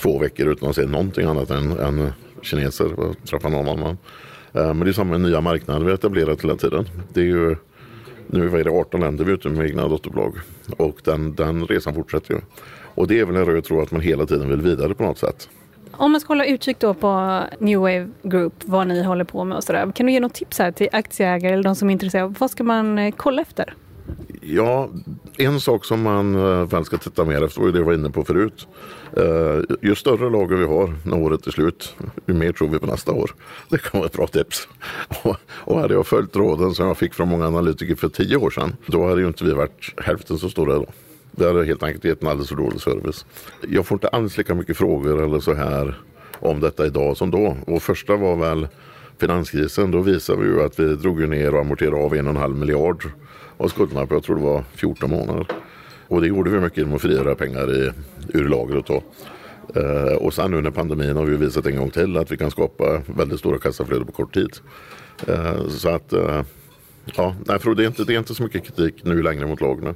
Speaker 8: två veckor utan att se någonting annat än, än kineser och träffa någon annan. Men det är samma med nya marknader vi etablerat hela tiden. Det är ju, nu är det 18 länder vi är ute med egna dotterbolag och den, den resan fortsätter ju. Och det är väl en röd tråd att man hela tiden vill vidare på något sätt.
Speaker 6: Om man ska hålla utkik då på New Wave Group, vad ni håller på med och sådär. Kan du ge något tips här till aktieägare eller de som är intresserade? Vad ska man eh, kolla efter?
Speaker 8: Ja, en sak som man eh, väl ska titta mer efter var det jag var inne på förut. Eh, ju större lager vi har när året är slut, ju mer tror vi på nästa år. Det kan vara ett bra tips. Och, och hade jag följt råden som jag fick från många analytiker för tio år sedan, då hade ju inte vi varit hälften så stora då. Det hade helt enkelt gett en alldeles för dålig service. Jag får inte alls lika mycket frågor eller så här om detta idag som då. Och första var väl finanskrisen. Då visade vi ju att vi drog ner och amorterade av en och en halv miljard av skulderna på, jag tror det var 14 månader. Och det gjorde vi mycket genom att frigöra pengar i, ur lagret. Då. Eh, och sen nu när pandemin har vi visat en gång till att vi kan skapa väldigt stora kassaflöden på kort tid. Eh, så att, eh, ja, nej, för det, är inte, det är inte så mycket kritik nu längre mot lagren.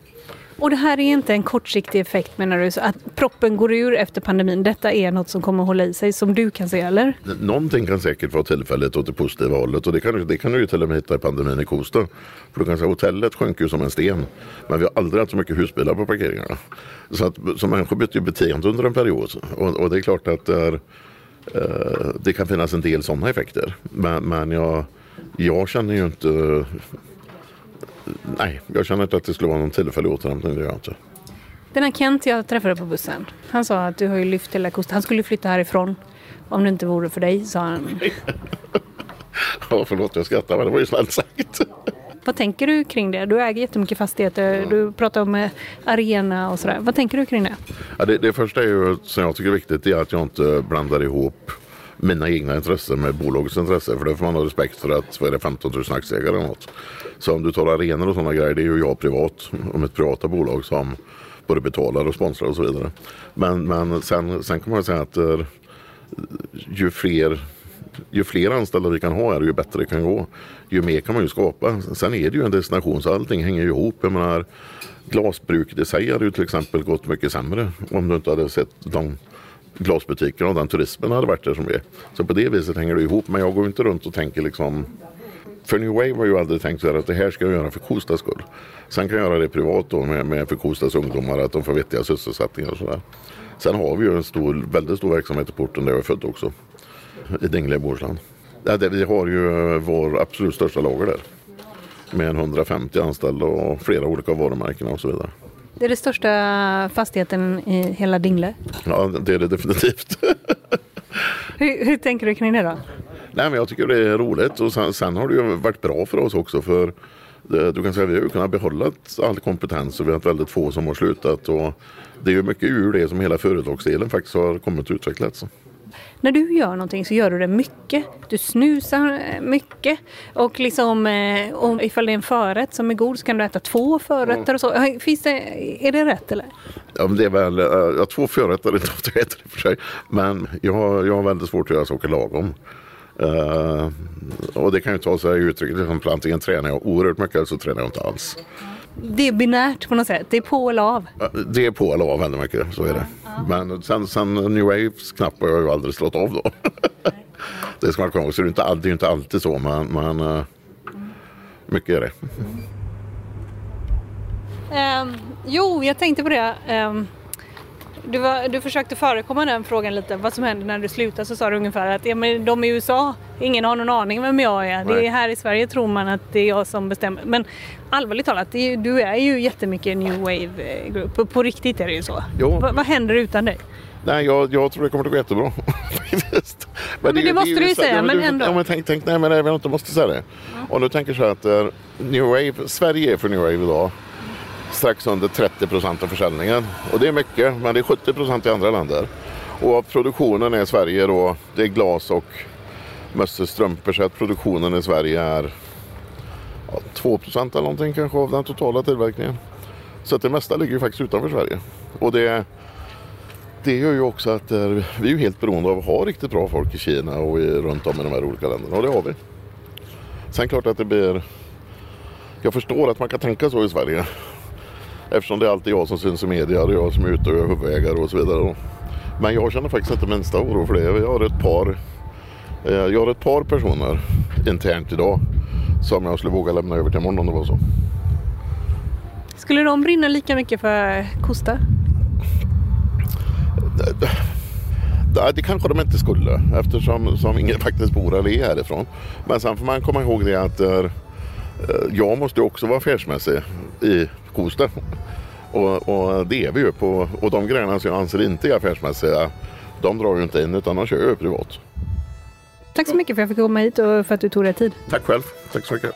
Speaker 6: Och det här är inte en kortsiktig effekt menar du? Så att proppen går ur efter pandemin. Detta är något som kommer att hålla i sig som du kan se eller?
Speaker 8: Någonting kan säkert vara tillfälligt åt det positiva hållet och det kan, det kan du ju till och med hitta i pandemin i Kosta. För du kan säga hotellet sjönk ju som en sten. Men vi har aldrig haft så mycket husbilar på parkeringarna. Så, att, så människor bytte ju beteende under en period. Och, och det är klart att det, är, eh, det kan finnas en del sådana effekter. Men, men jag, jag känner ju inte nej, jag känner inte att det skulle vara någon tillfällig återhämtning. Det gör jag inte.
Speaker 6: Den här Kent jag träffade på bussen. Han sa att du har ju lyft hela kusten. Han skulle flytta härifrån. Om det inte vore för dig, sa han.
Speaker 8: ja, förlåt jag skrattar men det var ju snällt sagt.
Speaker 6: Vad tänker du kring det? Du äger jättemycket fastigheter. Ja. Du pratar om eh, arena och sådär. Vad tänker du kring det?
Speaker 8: Ja, det, det första är ju, som jag tycker är viktigt är att jag inte blandar ihop mina egna intressen med bolagets intresse. För det får man ha respekt för att vad är det, 15 000 aktieägare eller något. Så om du tar arenor och sådana grejer, det är ju jag privat. Om ett privata bolag som både betalar och sponsrar och så vidare. Men, men sen, sen kan man säga att eh, ju fler ju fler anställda vi kan ha här, ju bättre det kan gå. Ju mer kan man ju skapa. Sen är det ju en destination så allting hänger ju ihop. Jag menar, glasbruket i sig hade ju till exempel gått mycket sämre om du inte hade sett de glasbutikerna och den turismen hade varit där som vi är. Så på det viset hänger det ihop. Men jag går inte runt och tänker liksom För New Wave har ju aldrig tänkt så här att det här ska jag göra för Kostas skull. Sen kan jag göra det privat då med, med för Kostas ungdomar, att de får vettiga sysselsättningar och sådär. Sen har vi ju en stor, väldigt stor verksamhet i porten där jag är född också. I Dingle i Bohuslän. Ja, det, vi har ju vår absolut största lager där. Med 150 anställda och flera olika varumärken och så vidare.
Speaker 6: Det är den största fastigheten i hela Dingle.
Speaker 8: Ja, det är det definitivt.
Speaker 6: Hur, hur tänker du kring det då?
Speaker 8: Nej, men jag tycker det är roligt och sen, sen har det ju varit bra för oss också för du kan säga att vi har kunnat behålla all kompetens och vi har haft väldigt få som har slutat och det är ju mycket ur det som hela företagsdelen faktiskt har kommit att utvecklas.
Speaker 6: När du gör någonting så gör du det mycket. Du snusar mycket. Och liksom, eh, om, ifall det är en förrätt som är god så kan du äta två förrätter och så. Finns det, är det rätt eller?
Speaker 8: Ja, det är väl, uh, ja, två förrätter är inte ofta jag äter i och för sig. Men jag har, jag har väldigt svårt att göra saker lagom. Uh, och det kan ju ta sig uttryck, liksom, antingen tränar jag oerhört mycket eller så tränar jag inte alls.
Speaker 6: Det är binärt på något sätt. Det är på eller av.
Speaker 8: Det är på eller av väldigt mycket, så är det. Men sen, sen New Waves knapp har jag ju aldrig slått av då. det ska man komma ihåg. Så det är, inte, det är inte alltid så, men, men uh, mycket är det.
Speaker 6: Um, jo, jag tänkte på det. Um, du, var, du försökte förekomma den frågan lite. Vad som händer när du slutar så sa du ungefär att ja, men de i USA, ingen har någon aning vem jag är. Det är här i Sverige tror man att det är jag som bestämmer. Men allvarligt talat, du är ju jättemycket new wave group. På, riktigt är det ju så.
Speaker 8: Jo.
Speaker 6: Va, vad händer utan dig?
Speaker 8: Nej, jag, jag tror det kommer att gå jättebra.
Speaker 6: men, men det, det måste du ju säga,
Speaker 8: ja,
Speaker 6: men,
Speaker 8: du,
Speaker 6: ändå.
Speaker 8: Ja, men tänk, tänk, nej men jag inte måste säga det. Mm. Om du tänker så här att uh, New Wave, Sverige är för New Wave idag strax under 30 procent av försäljningen. Och det är mycket, men det är 70 procent i andra länder. Och produktionen är i Sverige då, det är glas och mössor, strumpor. Så att produktionen i Sverige är ja, 2 eller någonting kanske av den totala tillverkningen. Så att det mesta ligger ju faktiskt utanför Sverige. Och det, det gör ju också att eh, vi är ju helt beroende av att ha riktigt bra folk i Kina och i, runt om i de här olika länderna. Och det har vi. Sen klart att det blir... Jag förstår att man kan tänka så i Sverige. Eftersom det är alltid jag som syns i media och jag som är ute och är huvudägare och så vidare. Men jag känner faktiskt inte minsta oro för det. Jag har ett par, eh, jag har ett par personer internt idag som jag skulle våga lämna över till imorgon om det var så.
Speaker 6: Skulle de brinna lika mycket för Kosta?
Speaker 8: Det, det, det kanske de inte skulle eftersom som ingen faktiskt bor eller är härifrån. Men sen får man komma ihåg det att äh, jag måste också vara affärsmässig i Kosta. Och, och, det är vi ju på. Och de grejerna som jag anser inte är affärsmässiga, de drar ju inte in utan de kör ju privat.
Speaker 6: Tack så mycket för att jag fick komma hit och för att du tog dig tid.
Speaker 8: Tack själv. Tack så mycket.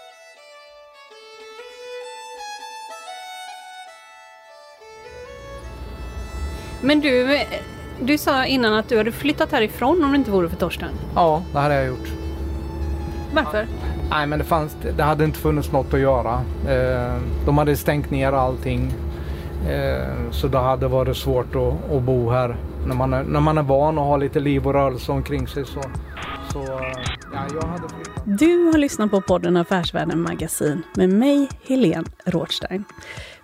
Speaker 6: Men du, du sa innan att du hade flyttat härifrån om det inte vore för Torsten.
Speaker 7: Ja, det hade jag gjort.
Speaker 6: Varför?
Speaker 7: Nej, men det, fanns, det hade inte funnits något att göra. Eh, de hade stängt ner allting. Eh, så det hade varit svårt att, att, bo här. När man, är, när man är van att ha lite liv och rörelse omkring sig så, så eh, ja, jag hade flyttat.
Speaker 6: Du har lyssnat på podden Affärsvärlden Magasin med mig, Helene Rothstein.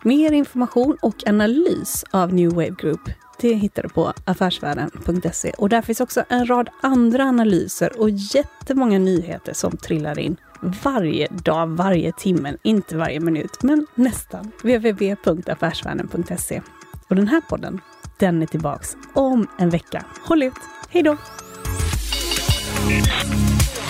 Speaker 6: Mer information och analys av New Wave Group det hittar du på affärsvärlden.se. Och där finns också en rad andra analyser och jättemånga nyheter som trillar in varje dag, varje timme, inte varje minut, men nästan. www.affärsvärlden.se. Och den här podden, den är tillbaks om en vecka. Håll ut! Hej då! Thank you.